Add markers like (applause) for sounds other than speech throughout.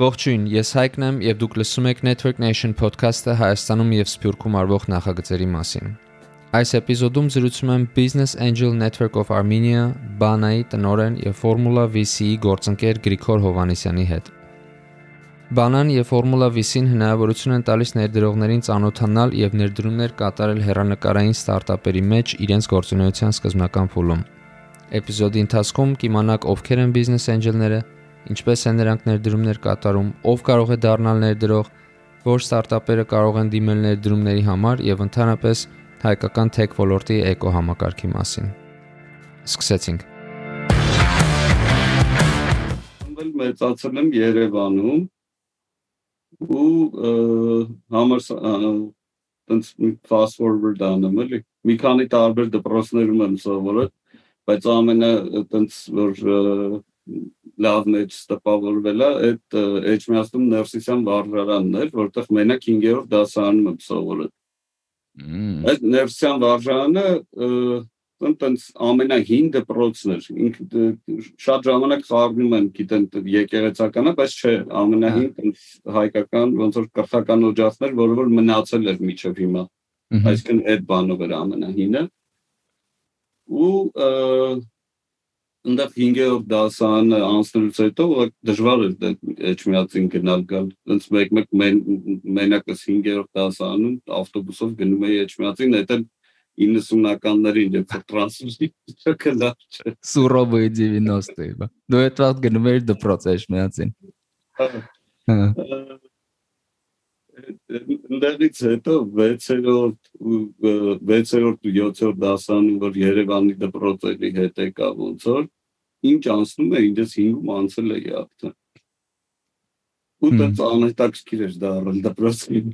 Ողջույն, ես Հայկն եմ եւ դուք լսում եք Network Nation podcast-ը Հայաստանում եւ Սփյուռքում արվող նախագծերի մասին։ Այս էպիզոդում զրուցում եմ Business Angel Network of Armenia, Bana-ի տնօրեն եւ Formula VC-ի գործընկեր Գրիգոր Հովանեսյանի հետ։ Բանան եւ Formula VC-ն հնարավորություն են տալիս ներդրողներին ծանոթանալ եւ ներդրումներ կատարել հերանեկարային ստարտափերի մեջ իրենց գործունեության սկզբնական փուլում։ Էպիզոդի ընթացքում կիմանաք ովքեր են business angel-ները, ինչպես են նրանք ներդրումներ կատարում, ով կարող է դառնալ ներդրող, որ ստարտափերը կարող են դիմել ներդրումների համար եւ ընդհանրապես հայկական tech ոլորտի էկոհամակարգի մասին։ Սկսեցինք։ մեծացել եմ Երևանում ու համար տենց fast forward անում էլի մի քանի տարբեր դպրոցներում եմ սովորել բայց ամենը տենց որ լավ մեջ տպավորվել է այդ Էջմիածնում Ներսիսյան վարժարանն էր, որտեղ մենակ 5-րդ դասարանում եմ սովորել։ Այդ Ներսիսյան վարժարանը տենց ամենահին դպրոցն էր։ Ինքը շատ ժամանակ խառնում են, գիտեն, եկեղեցականը, բայց չէ, ամենահին տենց հայկական ոնց որ կրթական օջախներ, որը որ մնացել էր միջև հիմա։ Այսինքն այդ բանով էր ամենահինը։ Ու այնտեղ 5-րդ դասան անցնելուց հետո դժվար էր Էջմիածին գնալ գալ։ Հենց մեկ-մեկ մենակս 5-րդ դասանում ավտոբուսով գնում էի Էջմիածին, դա էլ 90-ականներին երբ տրանսֆերի Սուրովը 90-ի, բա։ Դու այդ վաղ գնում էիր դպրոց Էջմիածին։ Հա։ Ընդդեղից հետո 6-րդ 6-րդ ու 7-րդ դասանում որ Երևանի դպրոցերի հետ եկա ոնց որ ինչ անցնում է ինձ 5-ում անցել է արդեն ու դա անհետաքրքիր էր դառել դպրոցին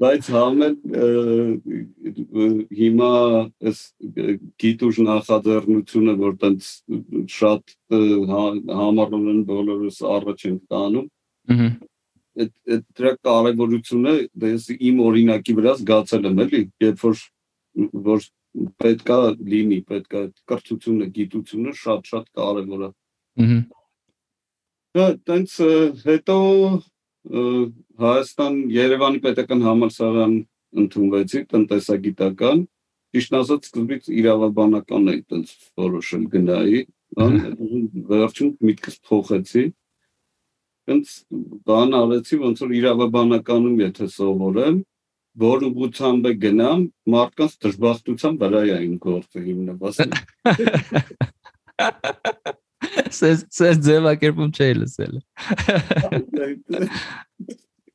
բայց համեն հիմա այս գիտուժ նախաձեռնությունը որ տենց շատ համառուն են բոլորս առաջ են տանում այդ դրա կարևորությունը դες իմ օրինակի վրա զգացել եմ էլի երբ որ որ պետքա լինի պետքա կրթությունը գիտությունը շատ շատ կարևոր է ըհը դա տենց հետո Հայաստան Երևանի պետական համալսարան ընդունվեցի տնտեսագիտական ճիշտ ասած սկզբից իրավաբանական էի տենց որոշել գնայի վերջում միտքս փոխեցի հենց բան արեցի ոնց որ իրավաբանականում եթե սովորեմ որ ուղղությամբ գնամ մարդկանց դժբախտության վրա այն գործը հիմնված Սես սես ձևակերպում չէի լսել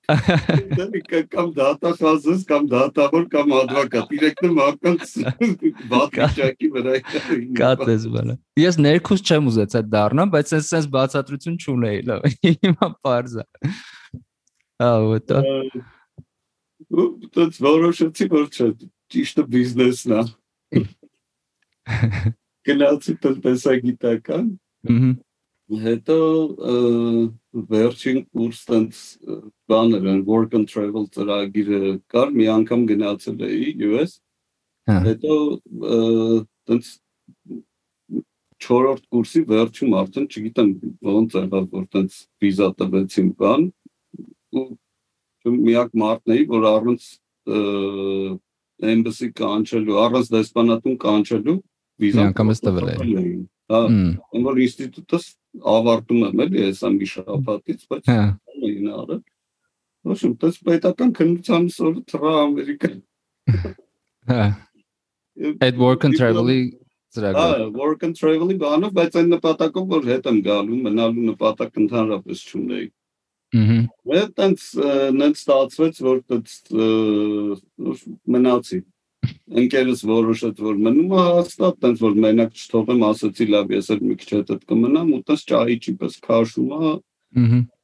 կամ դատախազս կամ դատավոր կամ advocat իրեկն մարդկանց բաթիճակի վրա կատես բանը ես ներքուս չեմ ուզեցա դառնամ բայց sense sense բացատրություն չունեի լավ հիմա parza ահա դա ու դա որոշեցի որ չէ ճիշտը բիզնեսն է (laughs) գնացի տնտեսագիտական հետո վերջին կուրս տենց բաներ են work and travel ծրագիրը կար մի անգամ գնացել էի US հետո տենց չորրորդ կուրսի վերջում արդեն չգիտեմ ոնց եղավ որ տենց վիզա տվեցին բան ու միակ մարդն էի որ առանց embassy կանչելու առանց դեսպանատուն կանչելու վիզա անգամ ես տվել էի հա որ ինստիտուտս ավարտում եմ էլի այս ամի շաբաթից, բայց այն արել։ Ոչմ, դες պետական քննության սորը թրա Ամերիկա։ Հա։ Այդ work and travel-ի ծրագիրը։ Հա, work and travel-ի բանով, բայց այն նպատակով որ հետ եմ գալու, մնալու նպատակ ընդհանրապես չունեի։ Ահա։ Այդ այնց նենց ստացվեց, որ մնացի ընկերս որոշեց որ մնում է հաստատ, տենց որ մենակ չթողեմ, ասացի լավ, ես էլ մի քիչ հետ կմնամ ու տես ճահիճի պես քաշում է։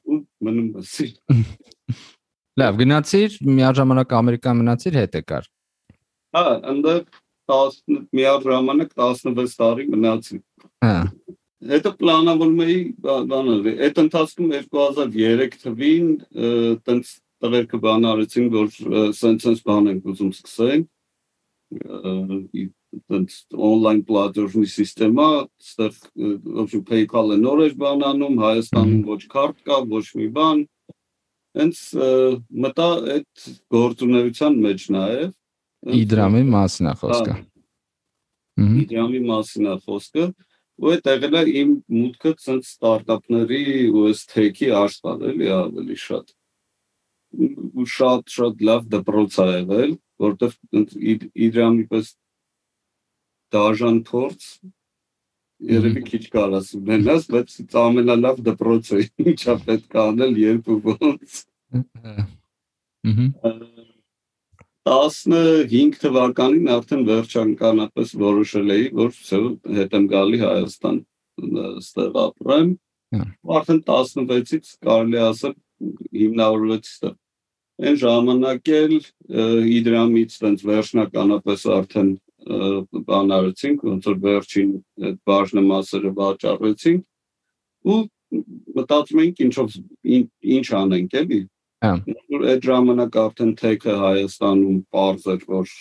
ու մնում էսի։ Լավ, գնացիր, միաժամանակ Ամերիկա մնացիր հետ եկար։ Հա, այնտեղ 10 միաժամանակ 16 տարի մնացի։ Հա։ Հետո պլանավորում էի բաներ։ Այդ ընթացքում 2003 թվին տենց տղերքը բան արեցին, որ սենց-սենց բան ենք ուզում սկսենք տենց on-line պլատֆորմի համակարգա, այստեղ ոչ PayPal-ը նոր էր բանանում, Հայաստանում ոչ քարտ կա, ոչ մի բան։ Հենց մտա այդ գործունեության մեջ նաև Իդրամի մասն է խոսքը։ Իդրամի մասն է խոսքը, ու այդ եղել է իմ մուտքը ցած ստարտափների ու այս թեքի աշխարհ էլի ավելի շատ ու շատ շատ լավ դպրոց ա եղել, որտեվ իդրամի պես դաժան փորձ երևի քիչ կարաս ունենաս, բայց ամենալավ դպրոցը (laughs) ինչա պետք է անել երբ ու ոնց։ Ահա։ 15 թվականին արդեն վերջանկանապես որոշել էի, որ հետ եմ գալի Հայաստան, ստեղ ապրեմ։ Արդեն 16-ից կարելի ասել հիմնավորվեց ստեղ Այն ժամանակ էլ իդրամից տենց վերջնականապես արդեն բան արեցինք, ոնց որ վերջին այդ բաժնը մասերը վաճառեցինք ու մտածում էինք ինչով ինչ անենք էլի։ Հա։ Այդ ժամանակ արդեն թեքը Հայաստանում པարզ էր, որ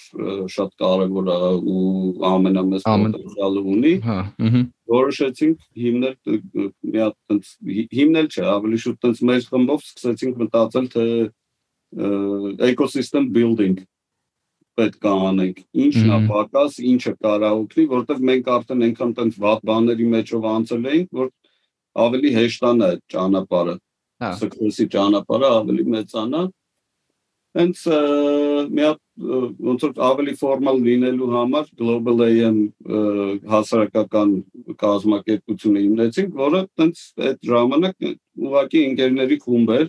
շատ կարևոր է ու ամենամեծ պոտենցիալը ունի։ Հա, ըհը։ Որոշեցինք հիմնել մի հատ հիմնել չէ, ավելի շուտ տենց մեր խմբով սկսեցինք մտածել թե ecosystem building պետք է անենք։ Ինչն է պակաս, ինչը կարող օգնի, որովհետև մենք արդեն այնքան տենց վատ բաների մեջով անցել էինք, որ ավելի հեշտանա ճանապարհը։ Հա։ Success-ի ճանապարհը ավելի մեծանա։ Հենց մի հատ ոնց որ ավելի ֆորմալ լինելու համար Global AM հասարակական կազմակերպությունը հիմնեցինք, որը տենց այդ ժամանակ ուղղակի ընկերների խումբ էր,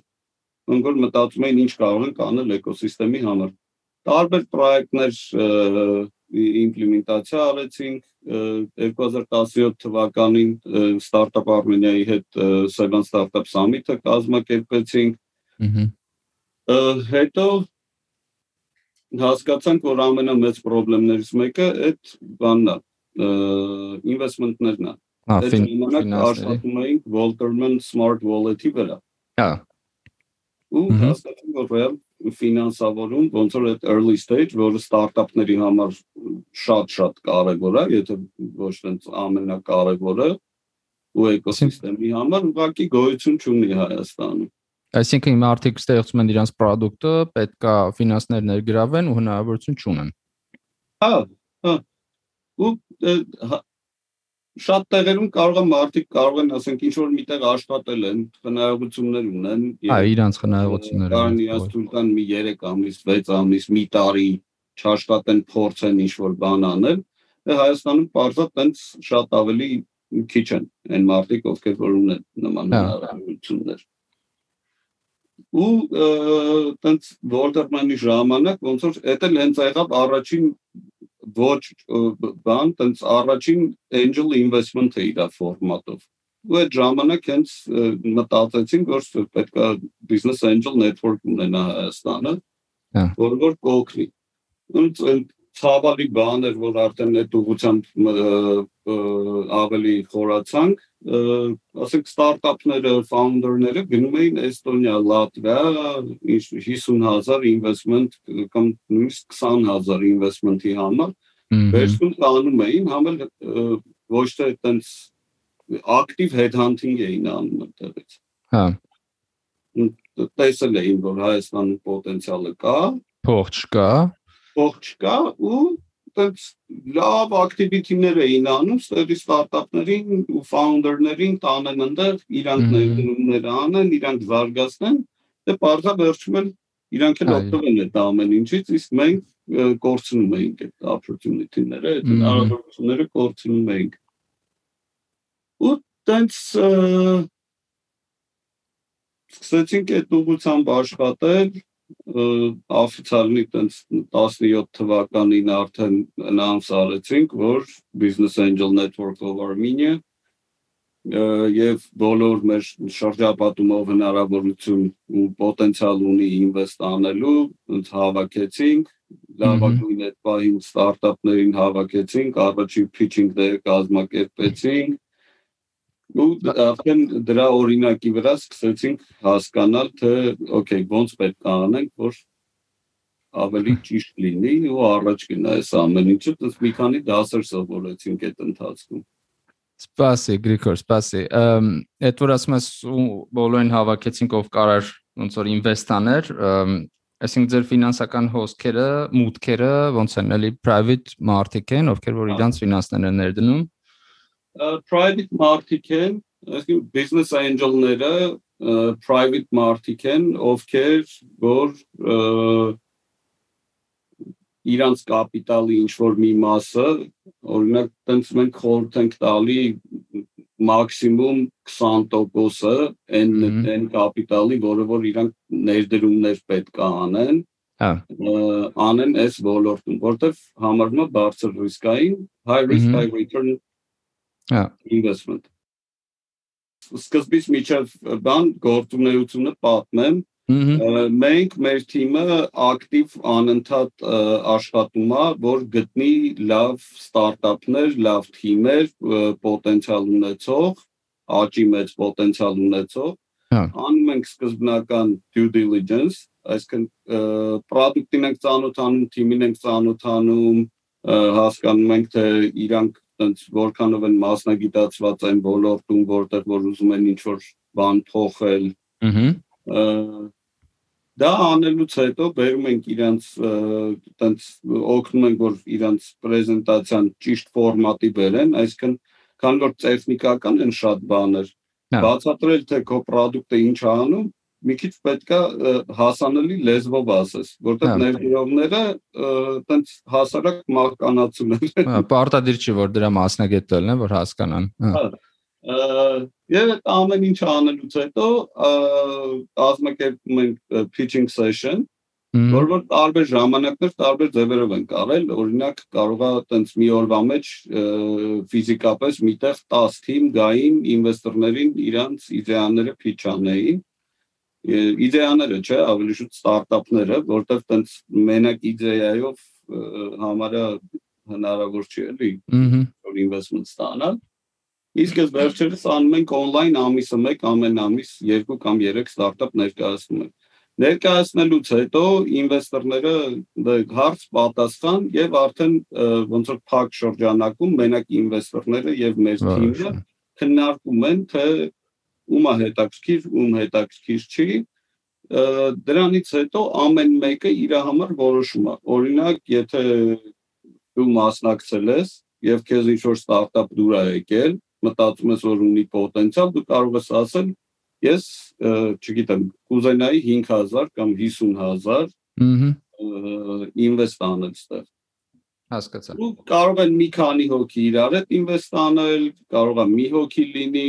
ոնց որ մտածում էին ինչ կարող են անել էկոսիստեմի համար տարբեր պրոյեկտներ իմպլեմենտացիա արեցինք 2017 թվականին Startup Armenia-ի հետ Seven Startup Summit-ը կազմակերպեցինք։ Հետո հասկացանք, որ ամենամեծ խնդիրներից մեկը այդ բանն է, ինվեստմենտներն է։ Այդ ժամանակ աշխատում էինք Walterman Smart Wallet-ի վրա։ Հա։ Ու հասկացանք, որ real ֆինանսավորում ոնց որ այդ early stage, որը ստարտափների համար շատ-շատ կարևոր է, եթե ոչ թե ամենակարևորը ու էկոսիստեմի համար ուղղակի գոյություն չունի Հայաստանում։ Այսինքն հիմա արդյոք ստեղծում են իրենց product-ը, պետքա ֆինանսներ ներգրավեն ու հնարավորություն չունեն։ Հա, հա։ Ու շատ տեղերում կարող է մարդիկ կարող են ասենք ինչ որ միտեղ աշխատել են, հնարավորություններ ունեն։ Հա, իրանց հնարավորությունները։ Կարան իրաց թույլ տան մի 3 ամիս, 6 ամիս, մի տարի չաշխատեն, փորձեն ինչ որ բան անել։ Դե Հայաստանում բարձր տենց շատ ավելի քիչ են այն մարդիկ, ովքեր որ ունեն նման հնարավորություններ ու տենց Որտերմանի ժամանակ ոնց որ դա հենց եղավ առաջին ոչ բան, տենց առաջին angel investment-ը իր ֆորմատով։ Ու այդ ժամանակ հենց մտածեցինք, որ պետք է business angel network ունենա Հայաստանը, հա։ որ որ կօգնի։ Ու ցավալի բան էր, որ արդեն այդ ուղղությամբ ավելի խորացանք, ասենք ստարտափները, ֆաունդերները գնում էին Էստոնիա, Լատվիա, 50000 investment կամ նույնիսկ 20000 investment-ի համար վերցնում տանում էին, համել ոչ թե այտենց ակտիվ headhunting էին անում այդտեղից։ Հա։ Տեսել էին, որ Հայաստանում պոտենցիալը կա, Փող չկա, փող չկա ու այդպես լավ ակտիվիտիներ էին անում ստերի ստարտափներին ու ֆաունդերներին տանեն այնտեղ իրանք ներդրումներ անեն, իրանք զարգացնեն, դե բարձա վերջում են իրանք էլ օգտվել են այդ ամեն ինչից, իսկ մենք կորցնում էինք այդ opportunity-ները, այդ հնարավորությունները կորցնում էինք։ Ու տենց սկսեցինք այդ ուղղությամբ աշխատել, օֆիցիալնի տենց 17 թվականին արդեն announce արեցինք, որ Business Angel Network of Armenia եւ բոլոր մեր շրջապատումով հնարավորություն ու պոտենցիալ ունի ինվեստ անելու, ոնց հավաքեցինք, լավագույն այդ պահին ստարտափներին հավաքեցինք, առաջին pitching-ները կազմակերպեցինք, ու արդեն դրա օրինակի վրա սկսեցինք հասկանալ թե օքեյ ոնց պետք է անենք որ ավելի ճիշտ լինի ու առաջ գնա այս ամեն ինչը, դες մի քանի դասեր սովորեցինք այդ ընթացքում։ Սպասի, Գրիգոր, սպասի։ Ամ այդ որ ասում ես բոլորին հավաքեցինք ով կարար ոնց որ ինվեստ աներ, այսինքն ձեր ֆինանսական հոսքերը, մուտքերը ոնց են, էլի private մարդիկ են, ովքեր որ իրանց ֆինանսներն են ներդնում։ Private մարդիկ են, այսինքն business angel-ները private մարդիկ են, ովքեր որ իրանց կապիտալի ինչ որ մի մասը, օրինակ, տենց մենք խորհուրդ ենք տալի մաքսիմում 20%-ը այն այն կապիտալի, որը որ իրանք ներդրումներ պետք է անեն, հա անեն այս ոլորտում, որտեվ համարվում է բարձր ռիսկային, high risk high return հա investment։ Սկզբից միջև բան գործունեությունը պատմեմ, Մենք մեր թիմը ակտիվ անընդհատ աշխատում է, որ գտնի լավ ստարտափներ, լավ թիմեր, պոտենցիալ ունեցող, աճի մեծ պոտենցիալ ունեցող։ Հա։ Անում ենք սկզբնական due diligence, այսինքն product-ին ենք ծանոթանում, թիմին ենք ծանոթանում, հասկանում ենք թե իրանք այնց որքանով են մասնագիտացված այն ոլորտում, որտեղ որ ուզում են ինչ-որ բան փոխել, Ահա դա անելուց հետո բերում ենք իրանց տենց օգնում ենք որ իրանց պրեզենտացիան ճիշտ ֆորմատի բերեն, այսինքն քան որ տեխնիկական են շատ բաներ, Հա։ բացատրել թե քո product-ը ինչ է անում, մի քիչ պետքա հասանելի լեզվով ասես, որտեղ Հա։ ներդրողները տենց հասարակ մահկանացուն են։ Հա, պարտադիր չի որ դրա մասնագետ դառնան, որ հասկանան։ Հա։ Եվ այդ ամեն ինչ անելուց հետո կազմակերպում ենք pitching session, որ որ տարբեր ժամանակներ տարբեր ձևերով են կարել, օրինակ կարող է տենց մի օրվա մեջ ֆիզիկապես միտեղ 10 թիմ գային ինվեստորներին իրանց իդեաները pitch անեին իդեաները, չէ, ավելի շուտ ստարտափները, որտեղ տենց մենակ իդեայով համարը հնարավոր չի էլի Ահա որ investment ստանալ։ Իսկ ես վերջերս անում ենք on-line ամիսը 1 ամեն ամիս 2 կամ 3 ստարտափ ներկայացնում ենք։ Ներկայացնելուց հետո ինվեստորները հարց պատասխան եւ արդեն ոնց որ փակ շրջանակում մենակ ինվեստորները եւ մեր թիմը քննարկում են թե ում է հետաքրքիր, ում հետաքրքիր չի։ Դրանից հետո ամեն մեկը իր համար որոշում է։ Օրինակ, եթե դու մասնակցել ես եւ քեզ ինչ որ ստարտափ դուր է եկել, մտածում ես որ ունի պոտենցիալ, դու կարող ես ասել ես չգիտեմ, կուզենայի 5000 կամ 50000 Ահա ինվեստ անել ստեղ։ հասկացա։ Ու կարող են մի քանի հոգի իրար հետ ինվեստ անել, կարող է մի հոգի լինի,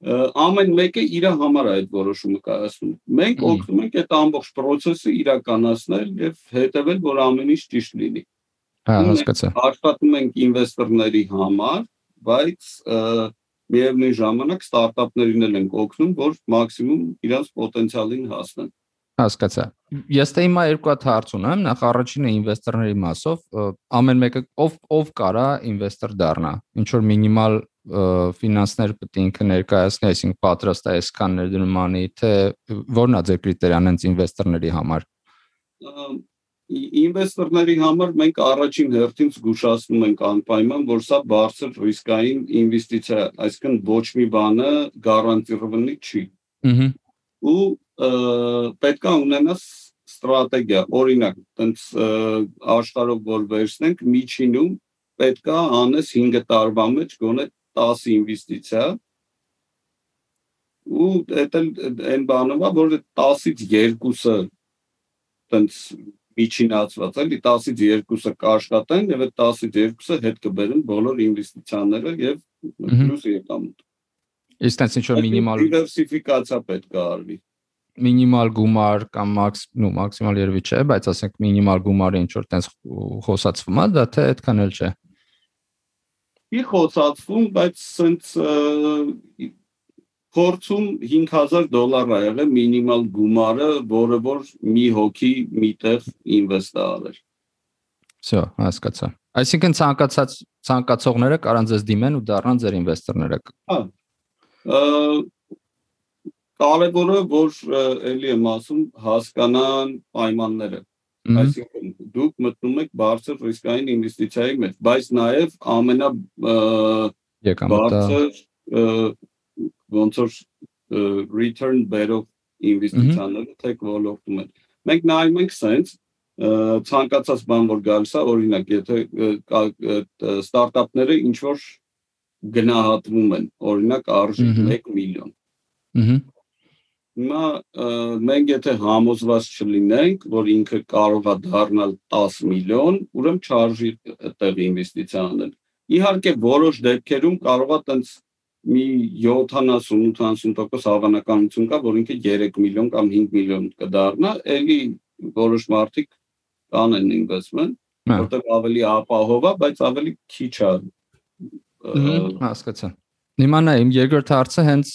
ամեն մեկը իր համար է այդ որոշումը կայացնում։ Մենք օգնում ենք այդ ամբողջ process-ը իրականացնել եւ հետեւել, որ ամեն ինչ ճիշտ լինի։ Հա, հասկացա։ Աշխատում ենք ինվեստորների համար, բայց միևնույն ժամանակ ստարտափներին էլ ենք օգնում, որ մաքսիմում իրենց պոտենցիալին հասնեն։ Հասկացա։ Ես թե հիմա երկու հատ հարց ունեմ, նախ առաջինը ինվեստորների մասով, ամեն մեկը ով ով կարա ինվեստոր դառնա։ Ինչ որ մինիմալ ֆինանսները պետք է ինքը ներկայացնի, այսինքն պատրաստ է այսքան ներդրում անի, թե որն է ձեր կրիտերիան հենց ինվեստորների համար։ Ինվեստորների համար մենք առաջին հերթին զգուշացնում ենք անպայման, որ սա բարձր ռիսկային ինվեստիցիա, այսինքն ոչ մի բանը գարանտիրованный չի։ Ուհ։ Ու պետք է ունենաս ստրատեգիա, օրինակ, տենց աշխարհով որ վերցնենք, միջինում պետք է անես 5 տարվա մեջ գոնե 10 ինվեստիցիա ու դա այն բանով է, որ 10-ից 2-ը տենց միջինացված էլի 10-ից 2-ը կաշխատեն եւ այդ 10-ից 2-ը հետ կբերեն բոլոր ինվեստիցիաները եւ պլյուս եկամուտ։ Իսկ տենց ինչ որ մինիմալ դիվերսիֆիկացիա պետք է արվի։ մինիմալ գումար կամ մաքս, նո մաքսիմալ երևի չէ, բայց ասենք մինիմալ գումարը ինչ որ տենց խոսածվում է, դա թե այդքան էլ չէ Ի խոսածվում, բայց սենց փորձում 5000 դոլար ա եղել մինիմալ գումարը, որը որ մի հոգի միտեղ ինվեստ է արել։ Всё, հասկացա։ Այսինքն ցանկացած ցանկացողները կարան ձեզ դիմեն ու դառնան ձեր ինվեստորները։ Ա, Կարևորը որ ը, էլի եմ ասում հասկանան պայմանները։ Այսինքն դուք մտնում եք բարձր ռիսկային ինվեստիցիայի մեջ, բայց նաև ամենա բարձր ոնց որ return բերող ինվեստիցիաները թեք ոլորտում են։ Մենք նայում ենք sense ցանկացած բան որ գալիս է, օրինակ, եթե ստարտափները ինչ որ գնահատվում են, օրինակ արժի 1 միլիոն։ Ահա Հիմա մենք եթե համոզված չլինենք, որ ինքը կարող է դառնալ 10 միլիոն, ուրեմն չարժի այդտեղ ինվեստիցիա անել։ Իհարկե որոշ դեպքերում կարող է տենց մի 70-80% հավանականություն կա, որ ինքը 3 միլիոն կամ 5 միլիոն կդառնա, ելի որոշ մարդիկ կանեն investment, որտեղ ավելի ապահով է, բայց ավելի քիչ է։ Հասկացա։ Հիմա նա իմ երկրորդ հարցը հենց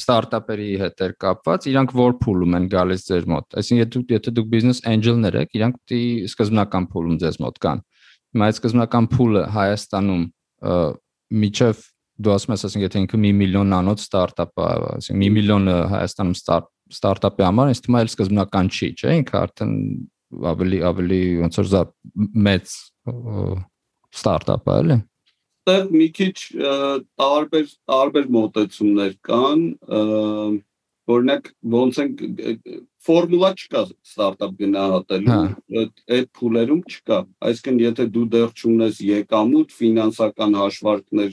ստարտափերի հետ էր կապված, իրանք որ փուլում են գալիս ձեր մոտ։ Այսինքն եթե դուք եթե դուք business angel-ներ եք, իրանք պիտի սկզբնական փուլում ձեզ մոտ կան։ Հիմա այդ սկզբնական փուլը Հայաստանում միջև դու ասում ես, ասենք եթե ինքը 1 միլիոնանոց ստարտափ է, ասենք 1 միլիոնը Հայաստանում ստարտափի համար, ինձ թվում է այլ սկզբնական չի, չէ՞, ինքը արդեն ավելի ավելի ոնց որ մեծ ստարտափ է, էլի այդտեղ մի քիչ տարբեր տարբեր մոտեցումներ կան օրինակ ոնց են ֆորմուլա չկա ստարտափ գնահատելու այդ այդ փուլերում չկա այսինքն եթե դու դեռ չունես եկամուտ ֆինանսական հաշվարկներ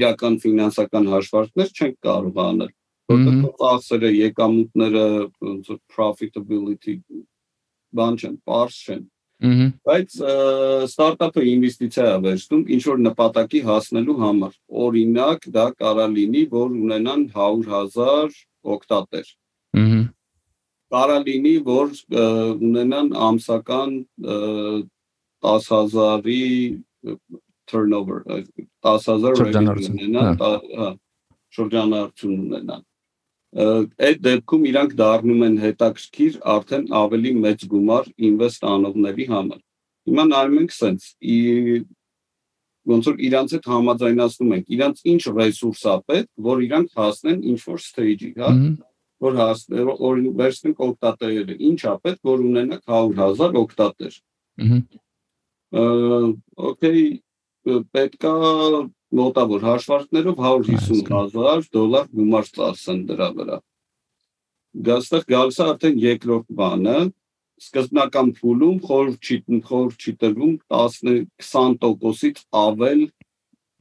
իրական ֆինանսական հաշվարկներ չեն կարող անել որտեղ ծախսերը եկամուտները ոնց profitability բան չեն, parse չեն Բայց ստարտափը ինվեստիցիա է վերցնում ինչ որ նպատակի հասնելու համար։ Օրինակ, դա կարա լինի, որ ունենան 100.000 օկտատեր։ Ահա։ Կարա լինի, որ ունենան ամսական 10000-ի turnover, 10000 revenue ունենան, հա, շրջանառություն ունենան այդ դեպքում իրանք դառնում են հետաքրքիր արդեն ավելի մեծ գումար ինվեստ անողների համար։ Հիմա նայում ենք սենց ոնց որ իրանց հետ համաձայնացնում ենք, իրանց ինչ ռեսուրս է պետք, որ իրանք հասնեն ինչ որ stage-ի, հա, որ հասնեն, օրինակ վերցնենք օկտատերերը, ինչ է պետք, որ ունենաք 100.000 օկտատեր։ Ըհը։ Okay, պետքա մոտավոր հաշվարկներով 150.000 դոլար գումար ծախսեն դրա վրա։ Գաստեղ գալիս է արդեն երկրորդ բանը, սկզբնական փուլում խոր չի խոր չի տրվում 10-20%-ից ավել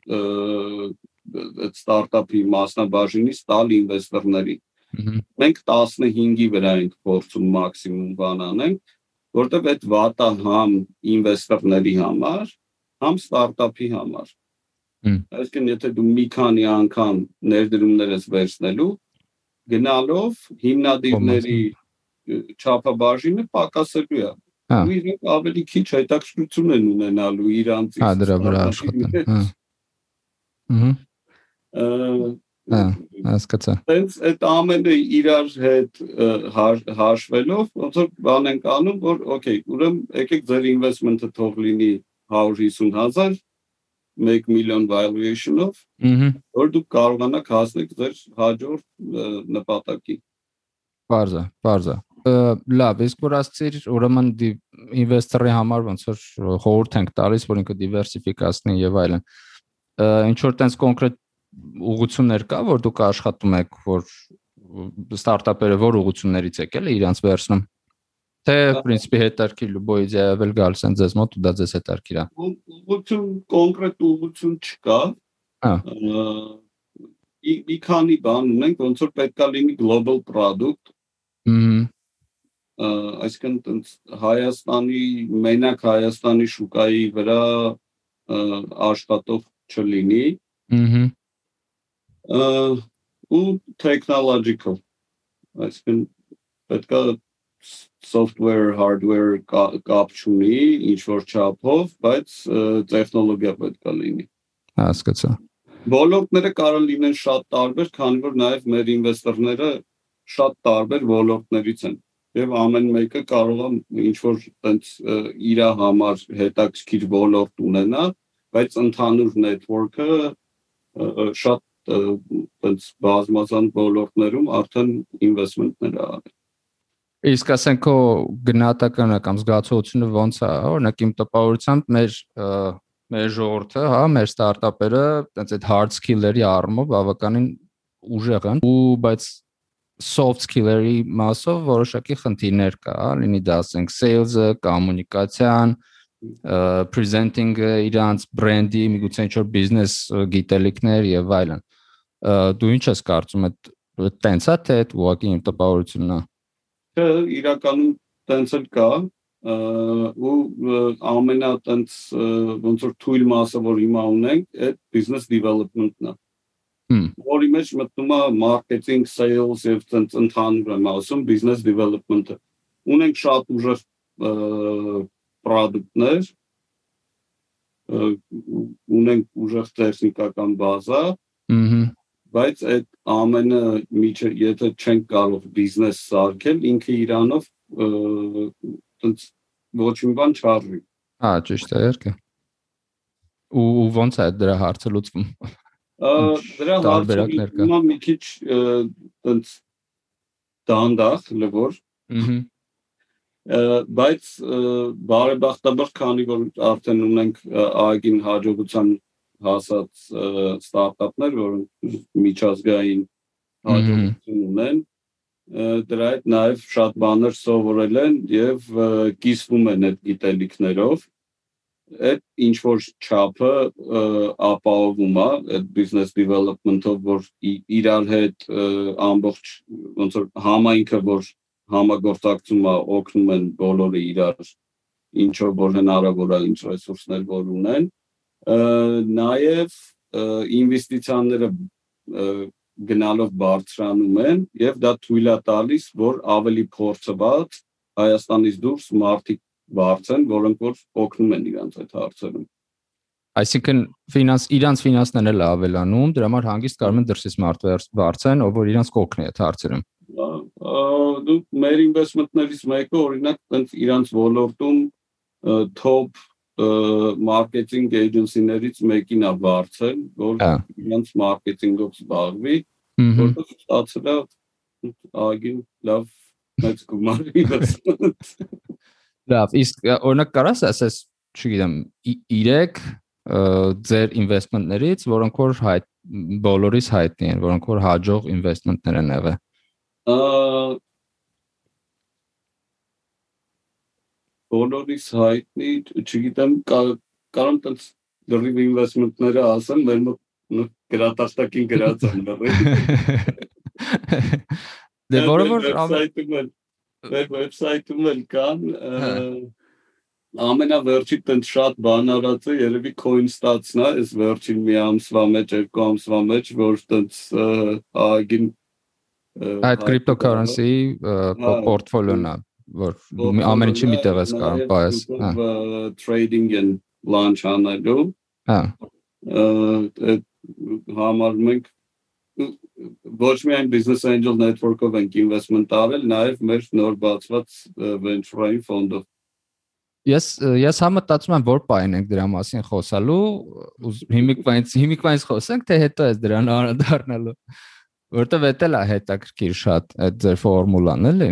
այդ ստարտափի մասնաբաժինից տալ ինվեստորների։ Մենք 15-ի վրա ենք փորձում մաքսիմում բան անենք, որտեղ այդ վատը համ ինվեստորների համար, համ ստարտափի համար Այսինքն եթե դու մի քանի անգամ ներդրումներ ես վերցնելու, գնալով հիմնադիրների չափաբաժինը պակասելու է։ Ու իրենք ավելի քիչ հետաքրքրություն են ունենալու իրանցից։ Հա, դրա վրա աշխատեն։ Հա։ Ահա հասկացա։ Տենց այդ ամենը իրար հետ հաշվելով ոնց որ բան ենք անում, որ օքեյ, ուրեմն եկեք ձեր investment-ը թող լինի 150.000 1 միլիոն valuation-ով, որ դուք կարողանաք հասնել ձեր հաջորդ նպատակի։ Բարձա, բարձա։ Լավ, իսկ որ ասցիր, ուրեմն ինվեստորի համար ոնց որ խորհուրդ ենք տալիս, որ ինքը դիվերսիֆիկացնի եւ այլն։ Ինչ որ տենց կոնկրետ ուղություններ կա, որ դուք աշխատում եք, որ ստարտափերը որ ուղություններից եք էլի իրանց վերցնում։ Թե в принципе հետարքիր любой идея vel գալիս են ձեզ մոտ ու դա ձեզ հետարքիր է։ Ուղղություն կոնկրետ ուղղություն չկա։ Հա։ Մի քանի բան ունենք, ոնց որ պետքա լինի global product։ Հմ այսինքն Հայաստանի մենակ Հայաստանի շուկայի վրա աշխատող չլինի։ Հմ ու technological այսինքն պետքա software hardware կապ չունի ինչ որ չափով, բայց տեխնոլոգիա պետք է լինի։ Հասկացա։ Ոլորտները կարող լինեն շատ տարբեր, քանի որ նաև մեր ինվեստորները շատ տարբեր ոլորտներից են եւ ամեն մեկը կարող է ինչ որ տենց իր համար հետաքրքիր ոլորտ ունենա, բայց ընդհանուր network-ը շատ տենց բազմազան ոլորտներում արդեն ինվեստմենտներ արել։ Իսկ ասենք քո գնահատականը կամ զգացողությունը ո՞նց է, օրինակ իմ տպավորությամբ մեր մեր ժողովուրդը, հա, մեր ստարտափերը, այնց այդ hard skill-երի առումով բավականին ուժեղ են ու բայց soft skill-երի մասով որոշակի խնդիրներ կա, հա, լինի դա ասենք sales-ը, կոմունիկացիան, presenting-ը, իրանց բրենդի, միգուցե ինչ-որ բիզնես գիտելիքներ եւ այլն։ Դու ինչ ես կարծում, այդ տենց է թե ուղղակի իմ տպավորությունն է։ Չէ, իրականում տենց էլ կա, ու ամենա տենց ոնց որ թույլ մասը որ հիմա ունենք, այդ business development-ն է որի մեջ մտնում է marketing, sales եւ ցենց ընդհանուր եմ ասում business development-ը։ Ունենք շատ ուժեղ product-ներ, ունենք ուժեղ տեխնիկական բազա, բայց այդ ամենը միջը եթե չենք կարող բիզնես սարքել ինքը իրանով ցենց ոչ մի բան չարվի։ Հա, ճիշտ է, երկը։ Ու ո՞նց է դրա հարցը լուծվում? Դրա կա։ Հիմա մի քիչ տենց դանդաղ լվոր։ բայց բարեբախտաբար քանի որ արդեն ունենք ԱԳ-ին հաջողության հասած ստարտափներ, որոնք միջազգային հաջողություն ունեն, դրա հետ նաև շատ բաներ սովորել են եւ կիսվում են այդ գիտելիքներով այդ ինչ որ չափը ապահովում է այդ business development-ով որ իրար հետ ամբողջ ոնց որ համայնքը որ համագործակցում է օգնում են բոլորը իրար ինչով որ հնարավոր է ինչ ռեսուրսներ որ ունեն նաև ինվեստիցիաները գնալով բարձրանում են եւ դա թույլ է տալիս որ ավելի փորձված Հայաստանից դուրս մարդիկ բարձեն, որոնք որ օգնում են իրանց այդ հարցերում։ Այսինքն ֆինանս իրանց ֆինանսներն էլ ավելանում, դրա համար հանգիստ կարող են դրսից մարդ բարձեն, ով որ իրանց կօգնի այդ հարցերում։ Դու մեր ինվեստմենտներից մեկը օրինակ տենց իրանց ոլորտում top մարքեթինգ էջենսիներից մեկին է բարձել, որ իրանց մարքեթինգով զբաղվի, որտեղ ստացել է ագին լավ մեծ գումար ինվեստմենտ Լավ, իսկ օրինակ կարաս ասես, չգիտեմ, 3 ձեր ինվեստմենտներից, որոնք որ հայտ բոլորիս հայտնի են, որոնք որ հաջող ինվեստմենտներ են եղել։ Բոլորիս հայտնի, չգիտեմ, կարող եմ դրիվ ինվեստմենտները ասեմ, մեր մոտ գրատախտակին գրած են դրիվ։ Դե որը որ Մեր վեբսայթում էլ կան ամենավերջի տենց շատ բան արածը երևի CoinStats-ն է, այս վերջին մի ամսվա մեջ, երկու ամսվա մեջ, որ տենց ագին այդ cryptocurrency portfolio-ն է, որ ամեն ինչի մի տեղ ես կարող պայես, հա։ Trading and launch անելու։ Հա։ Համարում ենք ոչ միայն business angel network-ով ենք investment արել, նաև մեր նոր բացված venture-ային ֆոնդով։ Ես ես համտածում եմ որ պայն ենք դրա մասին խոսալու, հիմիկվայից հիմիկվայից խոսենք, թե հետո էս դրան անդառնալու։ Որտեվ էտել է հետաքրքիր շատ այդ ձեր ֆորմուլան, էլի։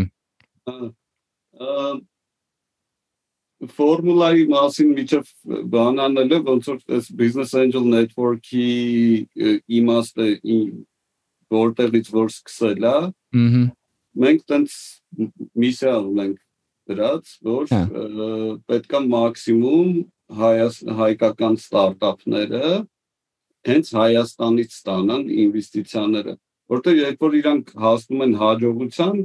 ֆորմուլայի մասին միջև բանանելը ոնց որ այս business angel network-ի իմաստը որտեղից որ սկսել է։ Ահա։ Մենք տենց միսիա ունենք դրած, որ պետքա մաքսիմում հայկական ստարտափները հենց Հայաստանից ստանան ինվեստիցիաները, որտեղ երբ որ իրանք հասնում են հաջողության,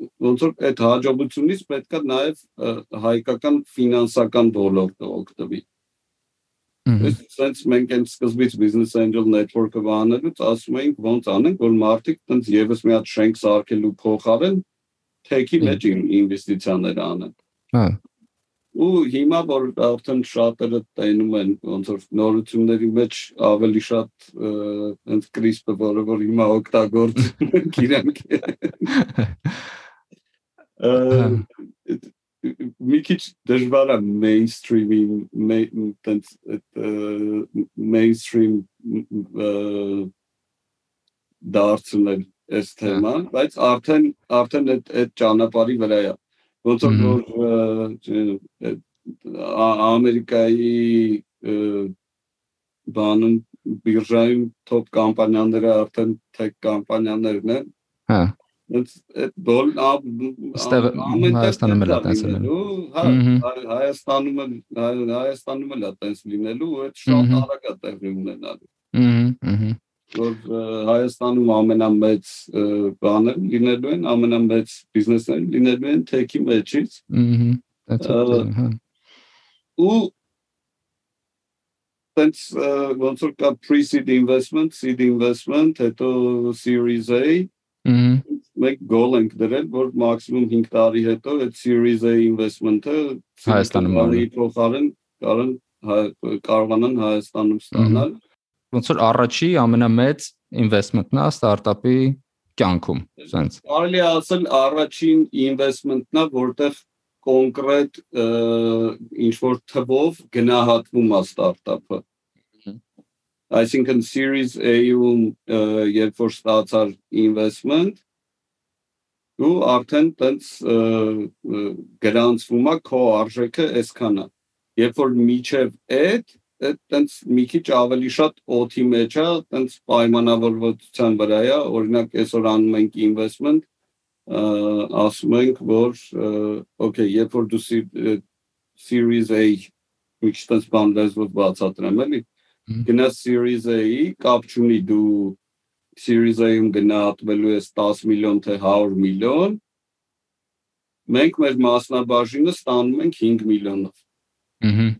ոնց որ այդ հաջողությունից պետքա նաև հայկական ֆինանսական ոլորտը օգտվի։ Այսինքն մենք այն սկզբից business angel network-ը վանելուց ասում էինք ոնց անենք, որ մարդիկ տենց եւս մի հատ շենք սարքելու փոխարեն թեքի մեջ ինվեստիցիաներ անեն։ Հա։ Ու հիմա որ արդեն շատերը տենում են ոնց որ նորությունների մեջ ավելի շատ հենց CRISP-ը, որը որ հիմա օգտագործում են (laughs) իրենք (laughs) մի քիչ դժվար է mainstream-ին տենց mainstream դարձնել այս թեման, բայց արդեն արդեն այդ այդ ճանապարհի վրա է։ Ոնց որ Ամերիկայի բանում բիրժայում top կամպանիաները արդեն tech կամպանիաներն են։ Հա Ստեղ Հայաստանում էլ է տես լինելու։ Հա, Հայաստանում էլ Հայաստանում էլ է տես լինելու, այդ շատ արագ է տեղի ունենալու։ Ահա, ահա որ Հայաստանում ամենամեծ բանը լինելու են, ամենամեծ բիզնեսները լինելու են tech-ի մեջից։ Ահա։ Ու տենց ոնց որ կա pre-seed investment, seed investment, հետո series A, մենք goal ենք դրել, որ մաքսիմում 5 տարի հետո այդ Series A investment-ը Հայաստանում անի փոխարեն կարան կարողանան Հայաստանում ստանալ։ Ոնց որ առաջի ամենամեծ investment-ն է ստարտափի կյանքում, sense։ Կարելի է ասել առաջին investment-ն է, որտեղ կոնկրետ ինչ որ թվով գնահատվում է ստարտափը այսինքն series A-ում երբ որ ստացար investment ու արդեն տենց գրանցվում է քո արժեքը այսքանա երբ որ միջև այդ տենց մի քիչ ավելի շատ օթի մեջ է տենց պայմանավորվածության վրա է օրինակ այսօր անում ենք investment ասում ենք որ okay երբ որ դու series A մի քիչ տենց բան լեզվով բացատրեմ էլի գնա Series A-ի, կապ չունի դու Series A-ում գնահատվելու ես 10 միլիոն թե 100 միլիոն, մենք մեր մասնաբաժինը ստանում ենք 5 միլիոնով։ Ահա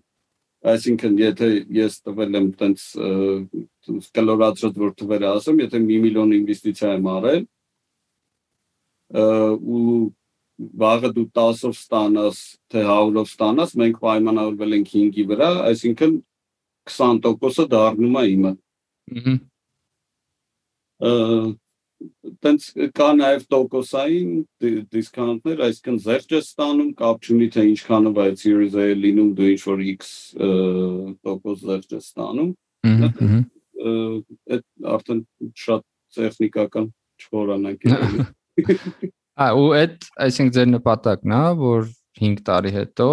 Այսինքն, եթե ես տվել եմ տենց կլորացրած որ թվերը ասեմ, եթե 1 միլիոն ինվեստիցիա եմ արել, ու վաղը դու 10-ով ստանաս, թե 100-ով ստանաս, մենք պայմանավորվել ենք 5-ի վրա, այսինքն 20%-ը դառնում է իմը։ Ահա տենց կա նաև տոկոսային դիսկաունտներ, այսինքն զերծ է ստանում, կապ չունի թե ինչքանով այդ series է լինում, դու ինչ որ X տոկոս զերծ է ստանում։ Այդ արդեն շատ տեխնիկական չորանանք։ Ա ու այդ այսինքն ձեր նպատակն է, որ 5 տարի հետո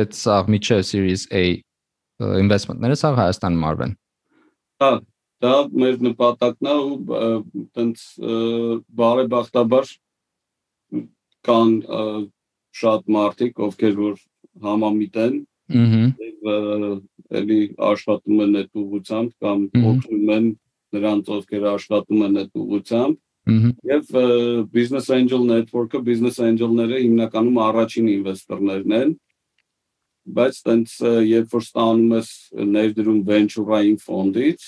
այդ սաղ միջև series A investment-ները սա Հայաստանում արվեն։ Հա, դա մեր նպատակն է ու տենց բարեբախտաբար կան շատ մարդիկ, ովքեր որ համամիտ են, ըհը էլի աշխատում են այդ ուղությամբ կամ օգնում են նրանց ովքեր աշխատում են այդ ուղությամբ Եվ Business Angel Network-ը Business Angel-ները հիմնականում առաջին ինվեստորներն են, բայց տենց երբ որ ստանում ես ներդրում venture-ային ֆոնդից,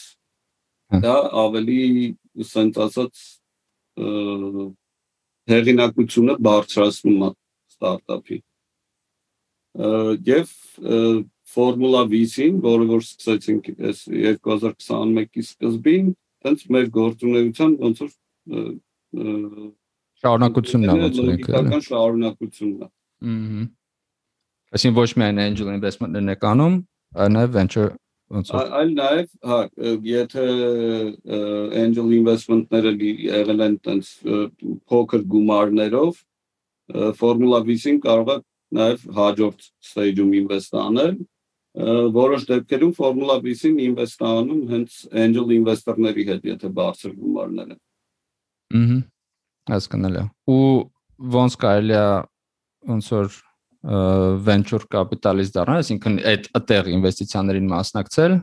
դա ավելի սենց ասած հեղինակությունը բարձրացնում է ստարտափի։ Եվ Formula V-ին, որը որ սկսեցինք այս 2021-ի սկզբին, տենց մեր գործունեության ոնց որ շարունակությունն է ոնց որ ինքը շարունակությունն է։ Ահա Այսինքն ոչ միայն angel investment-ներն եք անում, այլ նաև venture ոնց այլ նաև հա եթե angel investment-ները եղել են տենց փոքր գումարներով Formula V-ին կարող է նաև հաջորդ stage-ում invest անել որոշ դեպքերում Formula V-ին invest անում հենց angel investor-ների հետ, եթե բարձր գումարներ են։ Ահա հասկանալի։ Ու ոնց կարելի է ոնց որ venture capitalist դառնալ, այսինքն այդ այդտեղ ինվեստիցիաներին մասնակցել,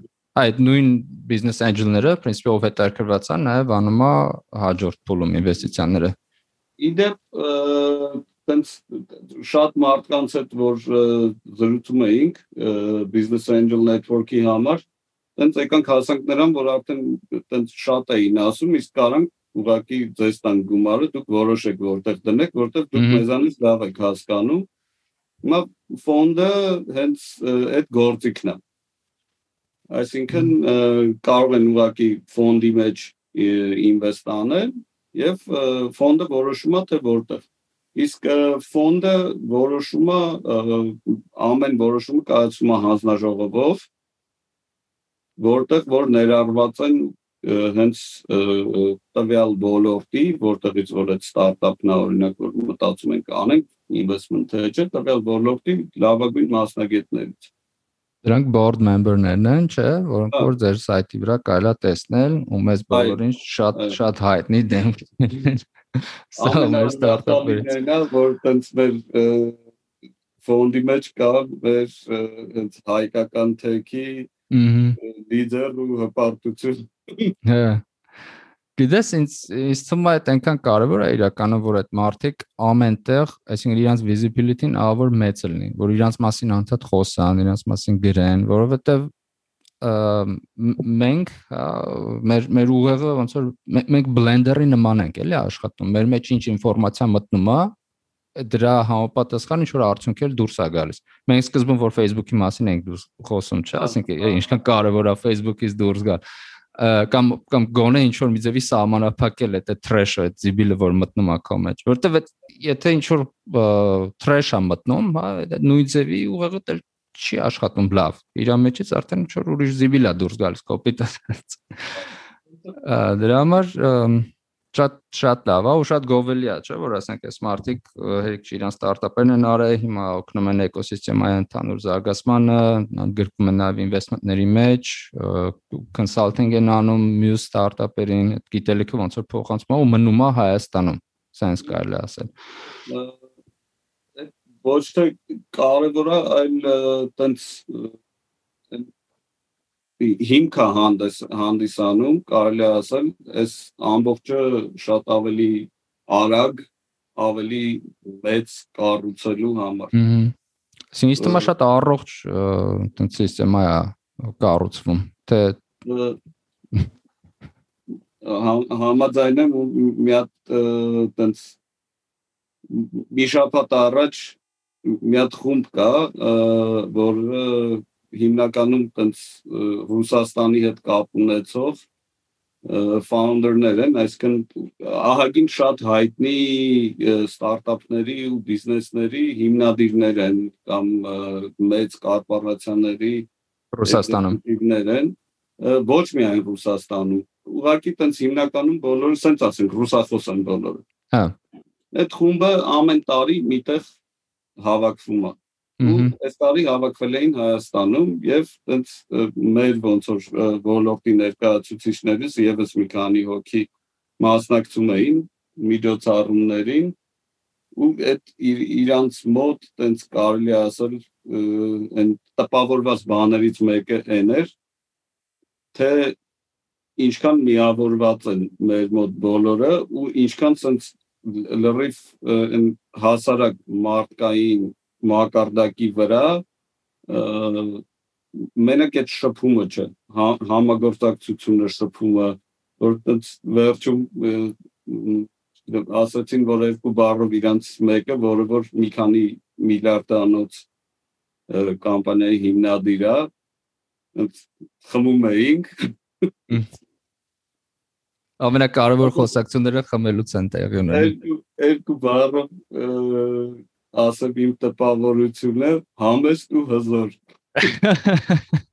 այդ նույն business angel-ները, principle of հետարկված են, նաև անում է հաջորդ փուլում ինվեստիցիաները։ Իդեպ տենց շատ մարդկանց հետ որ զրուցում էինք business angel network-ի համար, տենց եկանք հասանք նրան, որ արդեն տենց շատ էին ասում, իսկ կարանք ուղակի ձեզ տան գումարը դուք որոշեք որտեղ դնեք, որտեղ դուք մեզանից լավ եք հասկանում Հիմա ֆոնդը հենց այդ գործիքն է։ Այսինքն կարող են ուղակի ֆոնդի մեջ ինվեստ անել եւ ֆոնդը որոշում է թե որտեղ։ Իսկ ֆոնդը որոշում է ամեն որոշումը կայացում է հանձնաժողովով, որտեղ որ ներառված են հենց տվյալ ոլորտի, որտեղից որ այդ ստարտափն է օրինակ որ մտածում ենք անենք investment hedge-ը, տվյալ ոլորտի լավագույն մասնագետներից։ Դրանք board member-ներն են, չէ, որոնք որ ձեր սայթի վրա կարելի է տեսնել ու մեզ բոլորին շատ շատ հայտնի դեմքներ են։ Սա մեր ստարտափներից։ Որ տենց մեր ֆոնդի մեջ կա մեր հենց հայկական թեքի լիդեր ու հպարտություն։ Հա Գիտես ինձ ինձ թվում է այդ այնքան կարևոր է իրականում որ այդ մարդիկ ամենտեղ, այսինքն իրանց visibility-ն ավոր մեծ լինի, որ իրանց մասին անդադ խոսան, իրանց մասին գրեն, որովհետև մենք մեր մեր ուղեղը ոնց որ մենք բլենդերի նման ենք էլի աշխատում։ Մեր մեջ ինչ ինֆորմացիա մտնում է, դրա համապատասխան ինչ որ արդյունքեր դուրս է գալիս։ Մենք սկզբում որ Facebook-ի մասին ենք դուրս խոսում, չէ՞, ասենք ինչքան կարևոր է Facebook-ից դուրս գալ կամ կամ գոնե ինչ որ մի ձևի սահմանափակել է այդ trash-ը, այդ զիբիլը, որ մտնում է քո մեջ, որտեվ այդ եթե ինչ որ trash-ը մտնում, հա, նույն ձևի ուղեղը դեռ չի աշխատում լավ։ Իր մեջից արդեն ինչ որ ուրիշ զիբիլ է դուրս գալիս կոպիտ։ (laughs) Դրա համար շատ շատ լավ է ու շատ գովելի է, չէ՞ որ ասենք այս մարտիկ հերիք չիրան ստարտափերն են արել, հիմա օգնում են էկոսիստեմայի ընդհանուր զարգացմանը, գրկում են նաև ինվեստմենտների մեջ, կոնսալտինգ են անում մյուս ստարտափերին, այդ գիտելիքը ոնց որ փոխանցում ու մնում է Հայաստանում, սենց կարելի ասել ոչ թե կարևոր է, այլ տենց հիմքը հանդես հանդիսանում կարելի ասել այս ամբողջը շատ ավելի արագ ավելի մեծ կառուցելու համար։ Սինիստեմա շատ առողջ տենց սիստեմա է կառուցվում, թե համաձայն եմ մի հատ տենց մի շաբաթ առաջ մի հատ խումբ կա, որը հիմնականում տենց Ռուսաստանի հետ կապ ունեցող founder-ներ են, այսինքն ահագին շատ հայտնի ստարտափների ու բիզնեսների հիմնադիրներ են կամ մեծ կորպորացիաների Ռուսաստանում են, ոչ միայն Ռուսաստանում։ Ուղղակի տենց հիմնականում բոլորը սենց ասենք ռուսախոս են բոլորը։ Հա։ Այդ խումբը ամեն տարի միտեղ հավաքվում է ու այս տարի հավաքվել էին Հայաստանում եւ այնց մեր ոնց որ ոլորտի ներկայացուցիչներից եւս մի քանի հոգի մասնակցում էին միջոցառումներին ու այդ իրանց մոտ այնց կարելի ասել այն տպավորված բաներից մեկը այն էր թե ինչքան միավորված են մեր մոտ բոլորը ու ինչքան ցած լրիվ հասարակ մարդկային մակարդակի վրա մենակ այդ շփումը չէ հա, համագործակցությունը շփումը որ վերջում ասացին որ երկու բառով իրանց մեկը որը որ մի քանի միլիարդանոց կամպանիայի հիմնադիր է խմում էինք (laughs) ամենակարևոր խոսակցությունները խմելուց են տեղի ունենում երկու բառով ասեմ իմ տպավորությունը համեստ ու հզոր։ (laughs)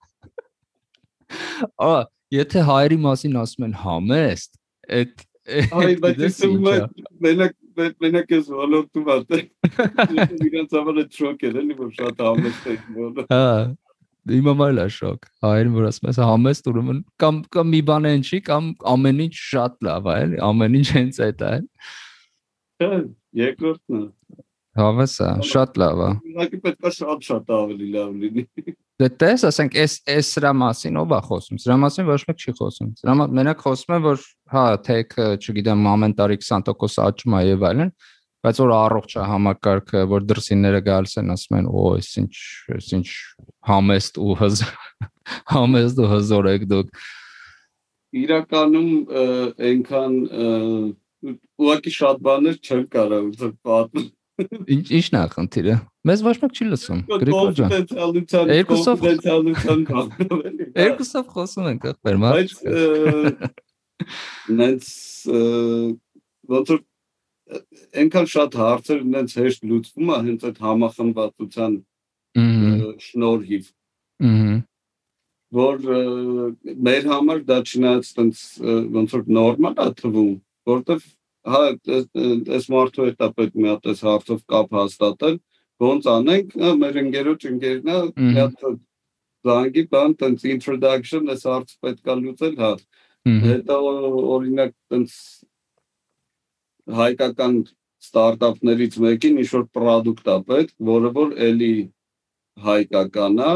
Ա, եթե հայերի մասին ասում են համեստ, այդ Այ բայց մենակ մենակ ես ոլորտում ատե։ Իրանց համար շոկ էր, էլի որ շատ համեստ է ոլորտ։ Հա, իմ համար է շոկ։ Հայերն որ ասում ես համեստ ուրեմն կամ կամ մի բան են չի կամ ամեն ինչ շատ լավ է, էլի, ամեն ինչ հենց այդ է։ Հա, երկրորդն է։ Հավեսա, շատ լավ է։ Ուղղակի պետք է շատ-շատ ավելի լավ լինի։ Դե տես, ասենք, այս այս սրա մասին ով է խոսում։ Սրա մասին ոչ մեկ չի խոսում։ Սրա մենակ խոսում են, որ հա, թեք, չգիտեմ, ամեն տարի 20% աճում է եւ այլն, բայց որ առողջ է համակարգը, որ դրսինները գալիս են, ասում են, օ, այս ինչ, այս ինչ համեստ ու հզ (laughs) համեստ ու հզոր եք դուք։ Իրականում այնքան ուղղակի շատ բաներ չեն կարող պատմել Ինչ ի՞նչն է խնդիրը։ Մեզ ոչ մեկ չի լսում։ Գրիգոր ջան։ Երկուսով Երկուսով խոսում ենք ախպեր, մա։ Բայց նենց ոնց որ այնքան շատ հարցեր նենց հեշտ լուծվում է հենց այդ համախմբվածության շնորհիվ։ որ մեր համար դա չնայած տենց ոնց որ նորմալ է թվում, որովհետև հա այս մարդու հետ պետք մի հատ այս հարցով կապ հաստատել, ոնց անենք, մեր ընկերոջ ընկերն է, մի հատ զանգի բան, տենց introduction այս հարցը պետք է լուծել, հա։ Հետո օրինակ տենց հայկական ստարտափներից մեկին ինչ որ product է պետք, որը որ էլի հայկական է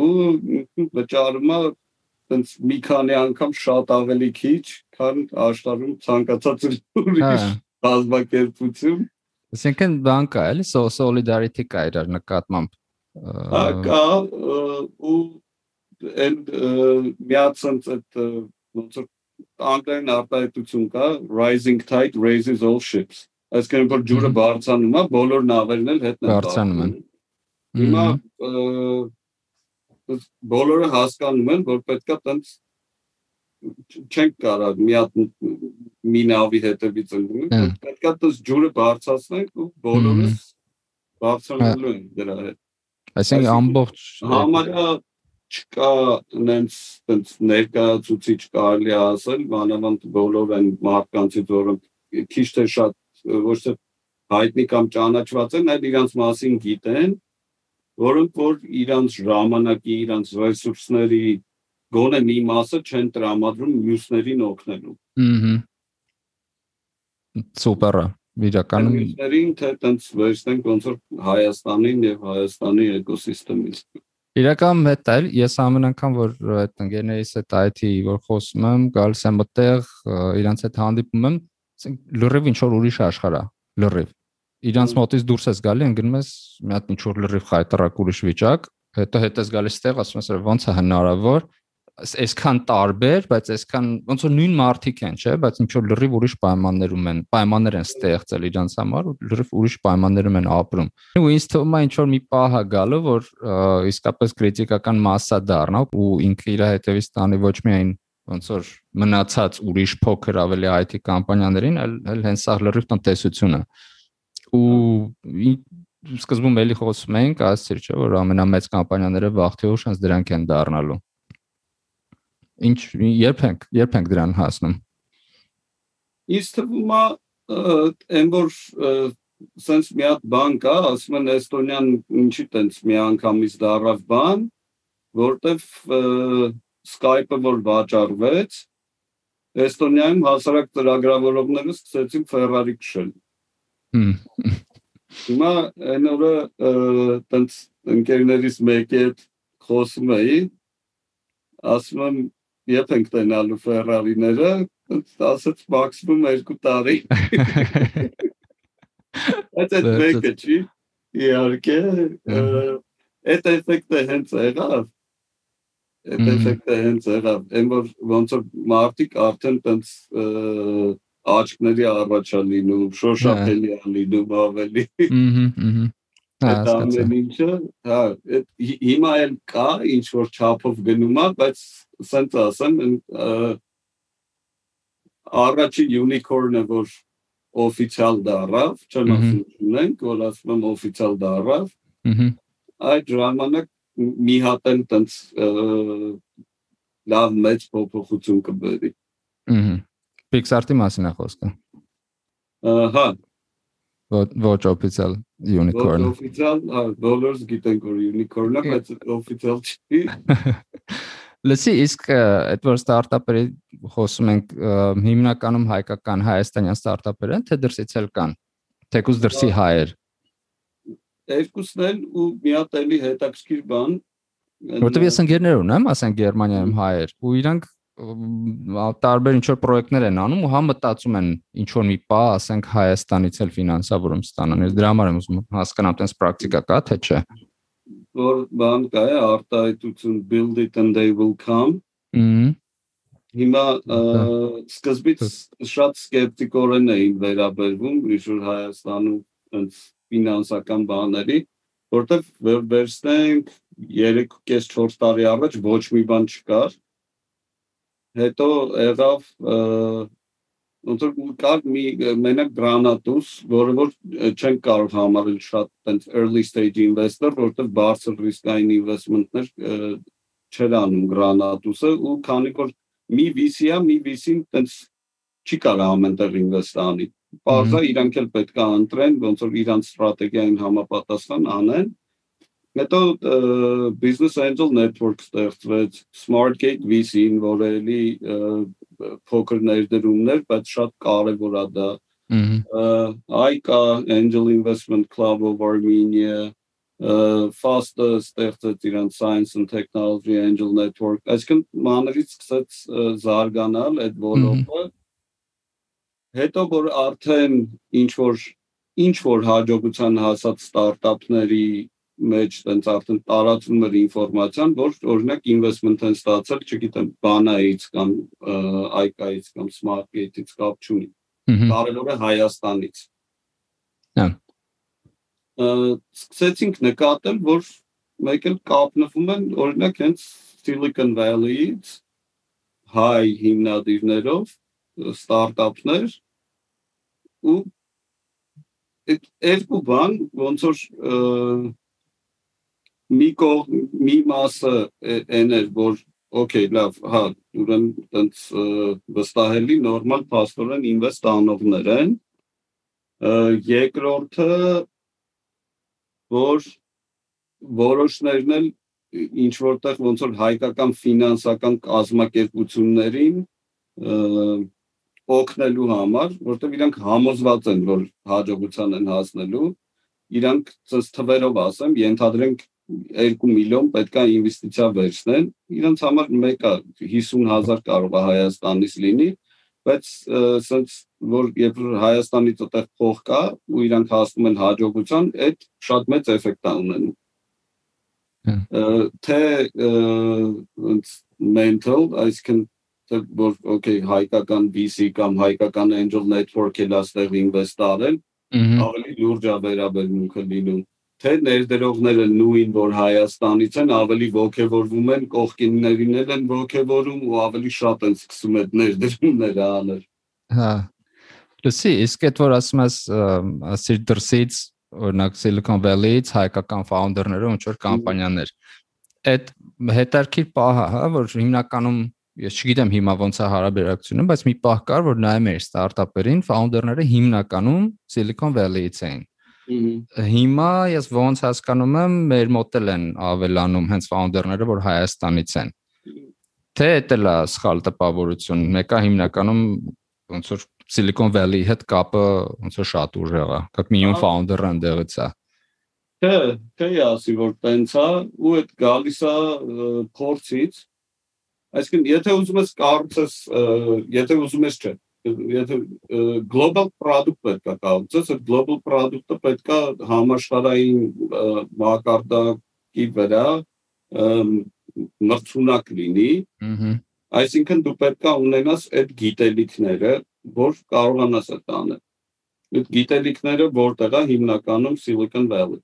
ու վճարումը տենց մի քանի անգամ շատ ավելի քիչ, քան աշխարհում ցանկացած ուրիշ բազմակերպություն։ Այսինքն բան կա, էլի solidarity կա իրար նկատմամբ։ Հա կա ու այն միացած այդ ոնց որ անգլերեն արտահայտություն կա rising tide raises all ships այսինքն որ ջուրը բարձանում է բոլոր նավերն էլ հետն են բարձանում են հիմա բոլորը հասկանում են, որ պետքա տենց չենք կարող մի հատ մի նավի հետևից ընկնել, պետքա տես ջուրը բարձրացնենք ու բոլորս բարձրանալու են դրա հետ։ Այսինքն ամբողջ համարյա չկա նենց տենց ներկայացուցիչ կարելի ասել, մանավանդ բոլոր այն մարդկանցից, որոնք քիչ թե շատ ոչ թե հայտնի կամ ճանաչված են, այլ իրանց մասին գիտեն, որոնք որ իրանց ժամանակի, իրանց ռեսուրսների գոնե մի մասը չեն տրամադրում մյուսներին օգնելու։ Ահա։ Սուպերը իրականում մյուսներին թե տենց վերցնենք ոնց որ Հայաստանին եւ Հայաստանի էկոսիստեմից։ Իրականում հետ այլ ես ամեն անգամ որ այդ ընկերներիս հետ IT որ խոսում եմ, գալիս եմ այդտեղ իրանց հետ հանդիպում եմ, լրիվ ինչ որ ուրիշ աշխարհ է, լրիվ իրանց մոտից դուրս ես գալի, ընկնում ես մի հատ ինչ որ լրիվ խայտարակ ուրիշ վիճակ, հետո հետ ես գալիս ստեղ, ասում ես ոնց է հնարավոր, այսքան տարբեր, բայց այսքան ոնց որ նույն մարտիկ են, չէ, բայց ինչ որ լրիվ ուրիշ պայմաններում են, պայմաններ են ստեղծել իրանց համար ու լրիվ ուրիշ պայմաններում են ապրում։ Ու ինձ թվում է ինչ որ մի պահ է գալու, որ իսկապես քրիտիկական մասսա դառնա ու ինքը իր հետևից տանի ոչ միայն ոնց որ մնացած ուրիշ փոքր ավելի IT կամպանիաներին, այլ հենց սա լրիվ տնտեսությունը ու սկզբում էլի խոսում ենք, ասացիր չէ, որ ամենամեծ կամպանիաները վաղ թե ուշ հենց դրանք են դառնալու։ Ինչ երբ ենք, երբ ենք դրան հասնում։ Իսկ թվում է այն որ sense մի հատ բան կա, ասում են Էստոնիան ինչի տենց մի անգամից դարավ բան, որտեվ Skype-ը որ վաճառվեց, Էստոնիայում հասարակ ծրագրավորողները սկսեցին Ferrari քշել Հիմա այն օրը տենց ընկերներից մեկի հետ խոսում էի, ասում եմ, երբ ենք տենալու Ferrari-ները, ասած մաքսիմում 2 տարի։ Այդ այդ մեկը չի։ Իհարկե, այդ էֆեկտը հենց եղավ։ Այդ էֆեկտը հենց եղավ։ Այն որ ոնց որ մարդիկ արդեն տենց աչքների առաջա լինում, շոշափելի է լինում ավելի։ Ահա, ահա։ Այդ ամեն ինչը, հա, հիմա էլ կա ինչ որ չափով գնում է, բայց ասենց ասեմ, առաջի unicorn-ը որ օֆիցիալ դարավ, չեմ ասում ունենք, որ ասում եմ օֆիցիալ դարավ։ Ահա։ Այդ ժամանակ մի հատ էլ տենց լավ մեծ փոփոխություն կբերի։ Ահա Pixar-ի մասին է խոսքը։ Հա։ Ոչ օֆիցիալ unicorn։ Ոչ օֆիցիալ, հա, dollars գիտենք որ unicorn-ը, բայց օֆիցիալ չի։ (laughs) Լսի, իսկ այդ որ ստարտափերի խոսում ենք հիմնականում հայկական հայաստանյան ստարտափեր են, թե դրսից էլ կան։ Թեկուզ դրսի հայեր։ Երկուսն էլ ու մի հատ էլի հետաքրքիր բան Որտեւ ես ընկերներ ունեմ, ասենք Գերմանիայում հայեր, ու իրանք տարբեր ինչ որ պրոյեկտներ են անում ու հա մտածում են ինչ որ մի պա, ասենք Հայաստանից էլ ֆինանսավորում ստանան։ Ես դրա համար եմ ուզում հասկանամ, տես պրակտիկա կա թե չէ։ Որ բան կա է արտահայտություն build it and they will come։ Մհ։ Հիմա սկզբից շատ սկեպտիկորեն էին վերաբերվում ինչ որ Հայաստանում այնց ֆինանսական բաների, որտեվ վերստենք 3.5-4 տարի առաջ ոչ մի բան չկար հետո եղավ ոնց որ կար մի մենակ գրանատուս, որը որ չեն կարող համարել շատ տենց early stage investor, որովհետև բարձր ռիսկային investment-ներ չեր անում Granatus-ը ու քանի որ մի VC-ա, մի VC-ն տենց չի կարող ամենտեղ ինվեստ անի։ Բարձա իրանք էլ պետք է ընտրեն, ոնց որ իրանք ստրատեգիային համապատասխան անեն։ Հետո Business Angel Network ստեղծվեց, SmartGate VC-ին, որը էլի փոքր ներդրումներ, բայց շատ կարևոր է դա։ ICA Angel Investment Club of Armenia, FAST-ը ստեղծեց իրան Science and Technology Angel Network, այսինքն մանրից սկսեց զարգանալ այդ ոլորտը հետո որ արդեն ինչ որ ինչ որ հաջողության հասած ստարտափների մեջ տենց արդեն տարածում էր ինֆորմացիան, որ օրինակ investment են ստացել, չգիտեմ, Bana-ից կամ IK-ից կամ Smartgate-ից կապ չունի։ Կարևորը Հայաստանից։ Հա։ Սկսեցինք նկատել, որ մեկ էլ կապնվում են օրինակ հենց Silicon Valley-ից հայ հիմնադիրներով ստարտափներ ու այդ երկու բան ոնց որ մի կող մի մասը այն էր որ օքեյ լավ հա ուրեմն տենց վստահելի նորմալ փաստորեն ինվեստ անողներ են երկրորդը որ որոշներն էլ ինչ որտեղ ոնց որ հայկական ֆինանսական կազմակերպություններին օգնելու համար, որտեղ իրանք համոզված են, որ հաջողության են հասնելու, իրանք ցած թվերով ասեմ, ենթադրենք 2 միլիոն պետքա ինվեստիցիա վերցնեն, իրանք համար մեկը 50000 կարող է Հայաստանից լինի, բայց ասենց որ երբ Հայաստանից այդտեղ փող կա ու իրանք հասնում են հաջողության, այդ շատ մեծ էֆեկտ է ունենում թե mental, այսինքն որ okay հայկական VC կամ հայկական angel network-ը լաստեղ ինվեստ արել, ավելի լուրջ է վերաբերմունքը լինում թե ներդրողները նույն որ Հայաստանից են ավելի ողջևորվում են կողքիններին են ողջևորում ու ավելի շատ են սկսում այդ ներդրումները անել հա լսի իսկ այդ որ ասում ես ասիր դրսից օրինակ Silicon Valley-ից հայկական ֆաունդերները ոնց որ կամպանիաներ այդ հետարքիր պահա հա որ հիմնականում ես չգիտեմ հիմա ոնց է հարաբերակցությունը, բայց մի պահ կար, որ նայում էր ստարտափերին, ֆաունդերները հիմնականում Silicon Valley-ից էին։ Հիմա ես ոնց հասկանում եմ, մեր մոդել են ավելանում հենց ֆաունդերները, որ Հայաստանից են։ Թե դա է սխալ տպավորություն։ Մեկը հիմնականում ոնց որ Silicon Valley-ի հետ կապը ոնց որ շատ ուժեղ է։ Как минимум ֆաունդերը ընդեղից է։ Թե, թե ասի որ տենց է ու այդ գալիս է փորձից Այսինքն, եթե ուզում ես կառուցես, եթե ուզում ես չէ, եթե global product պետք է կառուցես, այդ global product-ը պետք է համաշխարհային մակարդակի վրա մրցունակ լինի։ Այսինքն դու պետք է ունենաս այդ գիտելիքները, որ կարողանաս այդ անել։ Այդ գիտելիքները որտեղ է հիմնականում Silicon Valley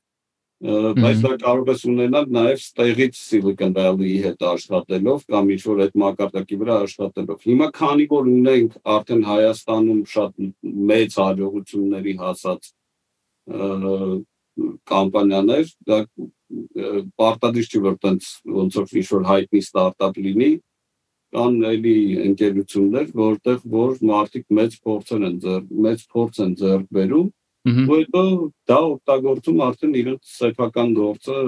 բայց դա կարող ես ունենալ նաև ստեղից Silicon Valley-ի հետ աշխատելով կամ ինչ որ այդ մակարդակի վրա աշխատելով։ Հիմա քանի որ ունենք արդեն Հայաստանում շատ մեծ հաջողությունների հասած կամպանիաներ, դա պարտադիր չի որ տենց ոնց որ ինչ որ հայտնի ստարտափ լինի, կան էլի ընկերություններ, որտեղ որ մարդիկ մեծ փորձեր են ձեռ, մեծ փորձ են ձեռք բերում ու հետո դա օգտագործում արդեն իրենց սեփական գործը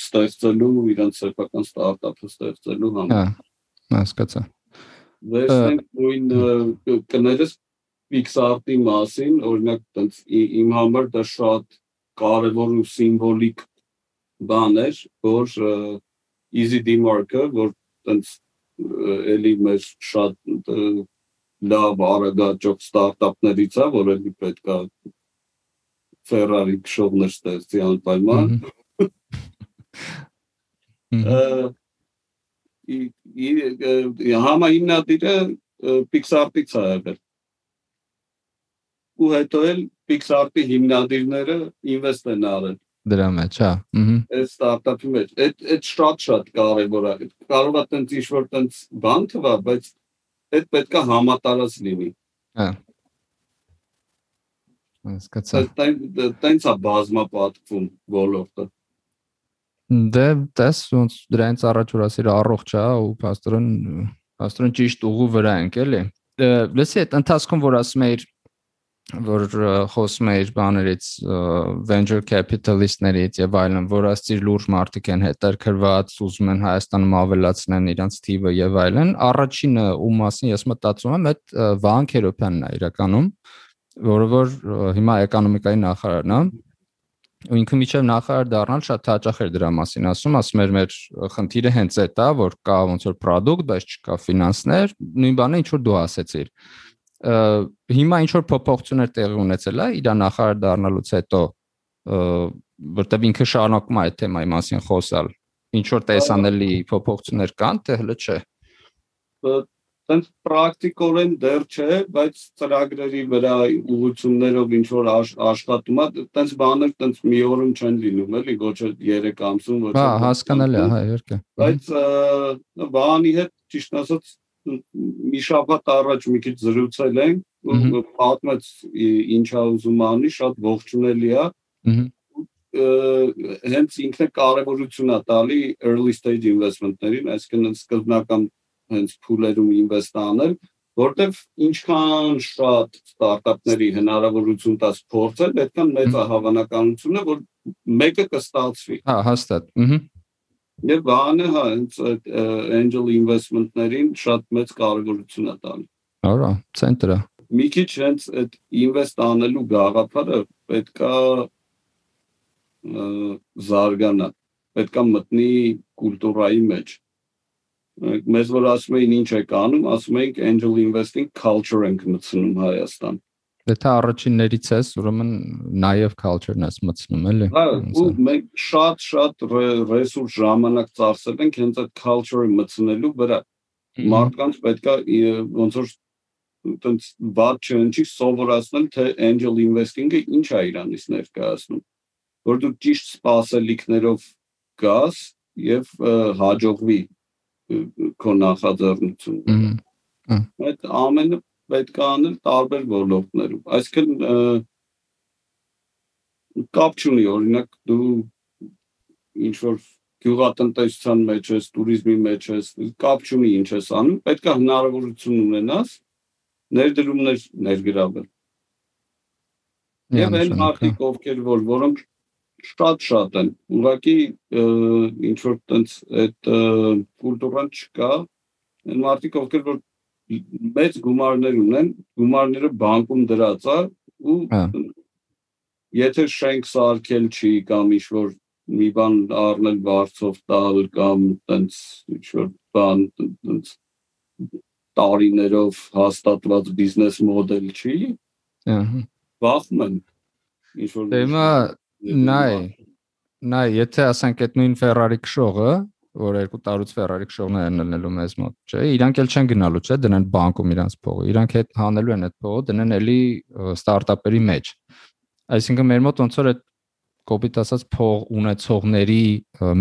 ստեղծելու, իրենց սեփական ստարտափը ստեղծելու համար։ Հա, հասկացա։ Վերցնենք նույն կներես Pixar-ի մասին, օրինակ տենց իմ համար դա շատ կարևոր ու սիմվոլիկ բան էր, որ Easy Demark-ը, որ տենց էլի մեր շատ լավ արագաճող ստարտափներից է, որը մի պետք է Ferrari քշողներ ստեղծի անպայման։ Համահիմնադիրը Pixar-ից է եղել։ Ու հետո էլ Pixar-ի հիմնադիրները ինվեստ են արել դրա մեջ, հա։ Ահա։ Այդ ստարտափի մեջ։ Այդ այդ շատ-շատ կարևոր է։ Կարող է տենց ինչ-որ տենց բան թվա, բայց Այդ պետքա համատարած լինի։ Հա։ Հասկացա։ Տենց է բազմապատկվում ոլորտը։ Դե դες ոնց դրանից առաջ որ ասիր առողջ է ու пастоրն пастоրն ճիշտ ուղու վրա ենք էլի։ դե, Լսի այդ ընթացքում որ ասում էիր որ խոսում էիր բաներից venture capitalist-ներից եւ այլն, որ ասցիր լուրջ մարդիկ են հետարկրված, ուզում են Հայաստանում ավելացնեն իրանց թիվը եւ այլն։ Առաջինը ում մասին ես մտածում եմ, այդ Վահան Քերոփյանն է իրականում, որը որ հիմա էկոնոմիկայի նախարարն է ու ինքը միջև նախարար դառնալ շատ հաճախ էր դրա մասին ասում, ասում էր մեր խնդիրը հենց այդ է, որ կա ոնց որ product, բայց չկա ֆինանսներ, նույն բանը ինչ որ դու ասեցիր հիմա ինչ որ փոփոխություններ տեղի ունեցել է իր նախարար դառնալուց հետո որտեվ ինքը շարունակում է այդ թեմայի մասին խոսալ ինչ որ տեսանելի փոփոխություններ կան թե հələ չէ տենց պրակտիկորեն դեռ չէ, բայց ծրագրերի վրա ուղություններով ինչ որ աշխատում է, տենց բաներ տենց մի օրում չեն լինում, էլի, ոչ 3 ամսում, ոչ Հա, հասկանալի է, հա, իհարկե։ Բայց բանի հետ ճիշտ ասած մի շաբաթ առաջ մի քիչ զրուցել ենք պատմեց ինչա ուզում անի, շատ ողջունելի է։ հենց ինքն է կարևորություն է տալի early stage investment-ներին, այսինքն սկզբնական հենց փուլերում ինվեստ անել, որտեվ ինչքան շատ ստարտափների հնարավորություն տաս փորձել, այդքան մեծ է հավանականությունը, որ մեկը կստացվի։ Հա, հաստատ։ Ահա Եվ բանը հա հենց այդ angel investment-ներին շատ մեծ կարևորություն է տալի։ Արա, ցենտրը։ Մի քիչ հենց այդ invest անելու գաղափարը պետքա զարգանա, պետքա մտնի կուլտուրայի մեջ։ Մեզ որ ասում էին ինչ եք անում, ասում ենք angel investing culture ենք մտցնում Հայաստան։ Դե թե առաջիններից ես, ուրեմն նաև culture-ն ես մտցնում, էլի։ Հա, ու մենք շատ-շատ ռեսուրս ժամանակ ծախսել ենք հենց այդ culture-ը մտցնելու վրա։ Մարդկանց պետքա ոնց որ տենց բաց չընչի սովորացնել թե angel investing-ը ինչ է իրանից ներկայացնում։ Որ դու ճիշտ սպասելիքներով գաս եւ հաջողվի քո նախաձեռնությունը։ Այդ ամենը պետք է անել տարբեր ոլորտներում։ Այսինքն կապ չունի, օրինակ դու ինչ որ գյուղատնտեսության մեջ ես, туриզմի մեջ ես, կապ չունի ինչ ես անում, պետք է հնարավորություն ունենաս ներդրումներ ներգրավել։ Եվ այն մարդիկ, հա։ ովքեր որ որոնք շատ-շատ են, ուղղակի ինչ որ տենց այդ կուլտուրան չկա, այն մարդիկ, ովքեր որ մեծ գումարներ ունեն, գումարները բանկում դրած է ու հա։ եթե շենք սարքել չի կամ ինչ որ մի բան առնել բարձով տալ կամ տենց ինչ որ բան տենց տարիներով հաստատված բիզնես մոդել չի, ահա բախում են ինչ որ Դե հիմա նայ նայ եթե ասենք այդ նույն Ferrari քշողը որ երկու տարուց Ferrari քշողներ են լնելու մեզ մոտ, չէ։ Իրանք էլ չեն գնալու, չէ, դնեն բանկում իրանց փողը։ Իրանք հետ հանելու են այդ փողը, դնեն էլի ստարտափերի մեջ։ Այսինքն մեր մոտ ոնց որ այդ կոպիտ ասած փող ունեցողների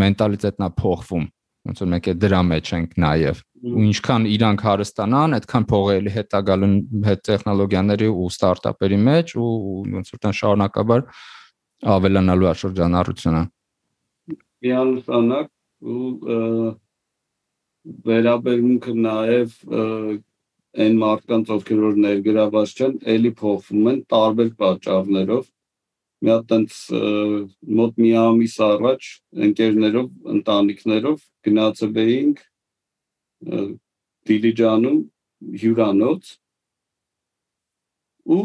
մենտալիտետն է փոխվում։ Ոնց որ մենք է դրա մեջ ենք նաև ու ինչքան իրանք հարստանան, այդքան փողը էլի հետա գալուն հետ տեխնոլոգիաների ու ստարտափերի մեջ ու ոնց որ տան շարունակաբար ավելանալու է շրջանառությունը։ միանշանակ ու վերաբերմունքը նաև այն մարդկանց ովքեր որ ներգրաված չեն, ելի փոխվում են տարբեր պատճառներով։ Մի հատ տենց մոտ մի ամիս առաջ ընկերներով, ընտանիքներով գնացել էինք Դիլիջանում հյուրանոց ու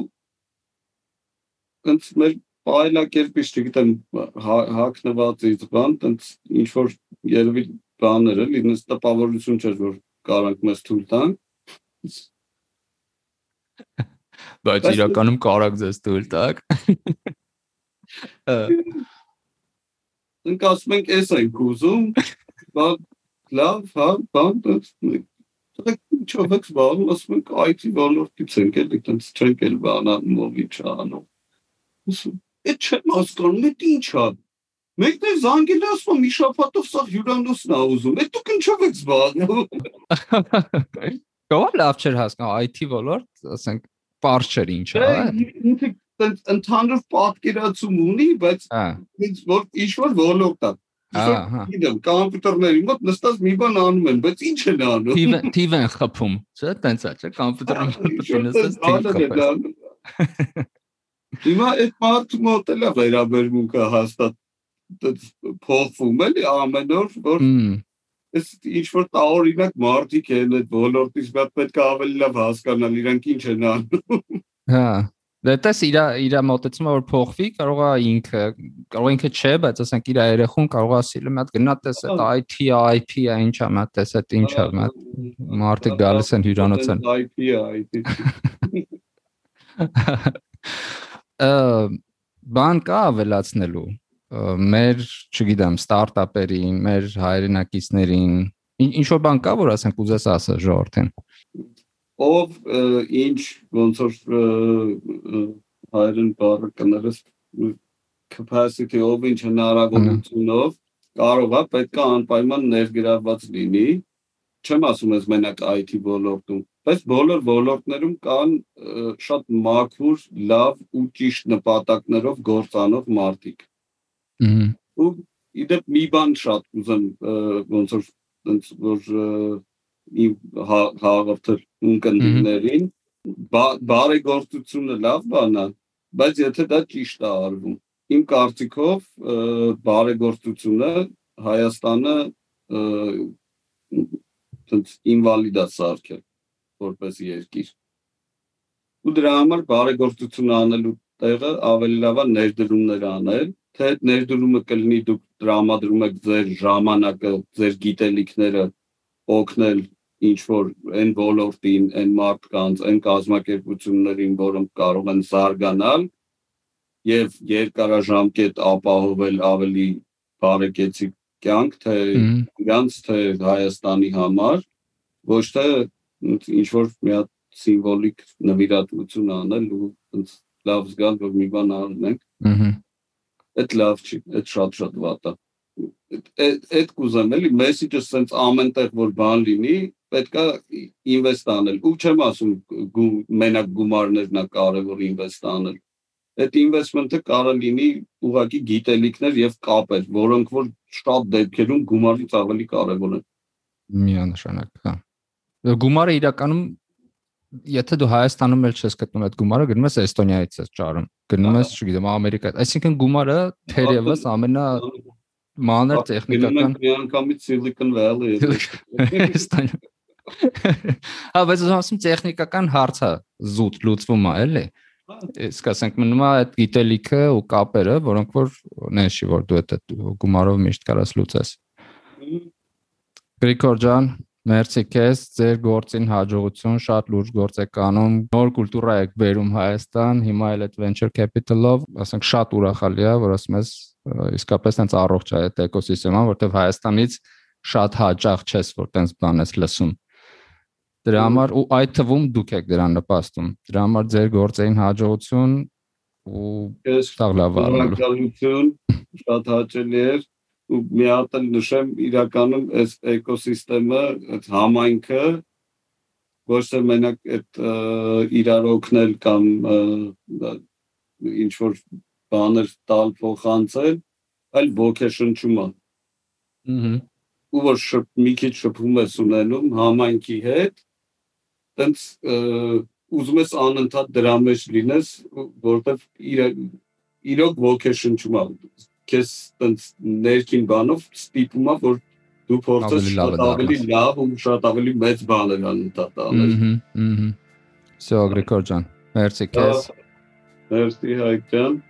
ընդ մեր այլակերպից չգիտեմ հակնվածից բան, տենց ինչ որ երևի բաները, լինես տպավորություն չէր որ կարանք մեզ թույլ տան։ Բայց իրականում կարակ ձեզ թույլ տակ։ Ընկ ասում ենք, էս ենք ուզում, բա լավ, հա, բան տենց ինչով եք զբաղվում, ասում ենք IT ոլորտից ենք, էլի տենց չենք էլ բանանում, ով ինչ անում։ Այդ չեմ հասկանում, այդ ի՞նչ է։ Մեկն է զանգել ասում մի շաբաթով սա հյուրանոցն է ուզում։ Այդ դուք ինչով եք զբաղվում։ (laughs) Կարող լավ չէր հասկանալ IT ոլորտ, ասենք, པարզ չէր ինչ է։ Ինքը տենց ընդհանուր պատկերացում ունի, բայց Հա։ ինձ որ ինչ որ ոլորտ է։ Գիտեմ, կոմպյուտերների մոտ նստած մի բան անում են, բայց ինչ են անում։ Թիվ թիվ են խփում, չէ՞, տենց է, չէ՞, կոմպյուտերում նստած թիվ խփես։ (laughs) Հիմա այդ մարդու մոտ էլ է վերաբերմունքը հաստատ փոխվում էլի ամեն օր, որ այս ինչ որ տարօրինակ մարդիկ են այդ ոլորտից բայց պետք է ավելի լավ հասկանալ իրանք ինչ են անում։ Հա։ Դե տես իր իր մոտեցումը որ փոխվի, կարող է ինքը, կարող է ինքը չէ, բայց ասենք իր երախուն կարող է ասել մի հատ գնա տես այդ IT, IP-ը ինչա, մի հատ տես այդ ինչա, մի հատ մարդիկ գալիս են հյուրանոցեն։ IP-ը, IP։ Ա, բան կա ավելացնելու մեր, չգիտեմ, ստարտափերին, մեր հայրենակիցներին ինչ որ բան կա, որ ասենք ուզես ասա ժողովրդին։ ով ինչ ոնց որ հայերեն բառը կներես capacity ով ինչ հնարավորությունով կարող է պետք է անպայման ներգրավված լինի չեմ ասում ես մենակ IT ոլորտում բայց բոլոր ոլորտներում կան շատ մաքուր լավ ու ճիշտ նպատակներով գործանող մարդիկ ու իդեպ մի բան շատ ուզեմ ոնց որ ոնց որ իմ հա- հաղորդել ունկնդիրներին բա- բարեգործությունը լավ բան է բայց եթե դա ճիշտ է արվում իմ կարծիքով բարեգործությունը Հայաստանը ը, ոնց ինվալիդ է սարքել որպես երկիր ու դրա համար բարեգործություն անելու տեղը ավելի լավ է ներդրումներ անել թե ներդրումը կլինի դուք տրամադրում եք ձեր ժամանակը, ձեր գիտելիքները օգնել ինչ որ այն ոլորտին, այն մարդկանց, այն կազմակերպություններին, որոնք կարող են զարգանալ եւ երկարաժամկետ ապահովել ավելի բարեկեցիկ կյանք, թե իրանց թե Հայաստանի համար, ոչ թե ինչ որ մի հատ սիմվոլիկ նվիրատվություն անել ու ոնց լավ զգալ, որ մի բան անենք Ահա։ Այդ լավ չի, այդ շատ-շատ վատ է։ Այդ այդ կուզեմ էլի մեսեջը սենց ամենտեղ որ բան լինի, պետքա ինվեստ անել։ Ու չեմ ասում մենակ գումարներն է կարևոր ինվեստ անել։ Այդ ինվեստմենտը կարող լինի ուղղակի գիտելիքներ եւ կապեր, որոնք որ շատ դեպքերում գումարից ավելի կարևոր են։ Միանշանակ, հա։ Գումարը իրականում եթե դու Հայաստանում էլ չես գտնում այդ գումարը, գնում ես Էստոնիայից ես ճարում։ Գնում ես, չգիտեմ, Ամերիկա։ Այսինքն գումարը թերևս ամենա մանր տեխնիկական միանգամից Silicon Valley։ (laughs) Էստոնիա։ Հա, բայց ես ասում տեխնիկական հարցը զուտ լուծվում է, էլի։ Իսկ ասենք մնում է այդ գիտելիքը ու կապերը, որոնք որ նեշի որ դու այդ գումարով միշտ կարաս լուծես։ Գրիգոր ջան, մերսի քեզ, ձեր գործին հաջողություն, շատ լուրջ գործ եք անում, նոր կուլտուրա եք բերում Հայաստան, հիմա էլ այդ venture capital-ով, ասենք շատ ուրախալի է, որ ասում ես իսկապես այնց առողջ է այդ էկոսիստեմը, որտեվ Հայաստանից շատ հաճախ չես որ տենց բան ես լսում։ Դրա համար ու այդ թվում դուք եք դրան նպաստում։ Դրա համար ձեր գործային հաջողություն ու տաղ լավ արնելու։ Շնորհակալություն, շատ հաճելի էր ու մի հատ էլ նշեմ իրականում այս էկոսիստեմը, այդ համայնքը ոչ թե մենակ այդ իրար օգնել կամ ինչ որ բաներ տալ փոխանցել, այլ ոգեշնչում է Ահա։ ու որ շփ, մի քիչ շփում ես ունենում համայնքի հետ, տենց ուզում ես անընդհատ դրա մեջ լինես, որովհետև իր իրոք ոգեշնչում է քեզ տենց ներքին բանով ստիպում է որ դու փորձես շատ ավելի լավ ու շատ ավելի մեծ բան անտա տանել։ Ահա։ Սա հա։ Գրիգոր ջան, մերսի հա, քեզ։ Մերսի Հայկ ջան։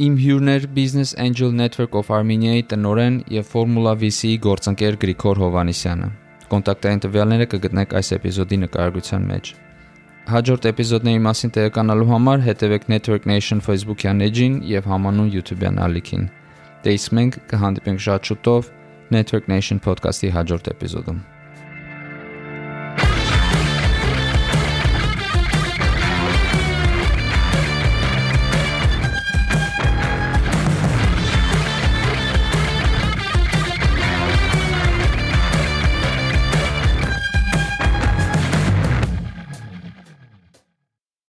Իմ հյուրներ Business Angel Network of Armenia-ի տնորեն եւ Formula VC-ի գործընկեր Գրիգոր Հովանիսյանը։ Կոնտակտային տվյալները կգտնեք այս էպիզոդի նկարագրության մեջ։ Հաջորդ էպիզոդների մասին տեղեկանալու համար հետևեք Network Nation Facebook-յան էջին եւ համանուն YouTube-յան ալիքին։ Դե իսկ մենք կհանդիպենք շատ շուտով Network Nation podcast-ի հաջորդ էպիզոդում։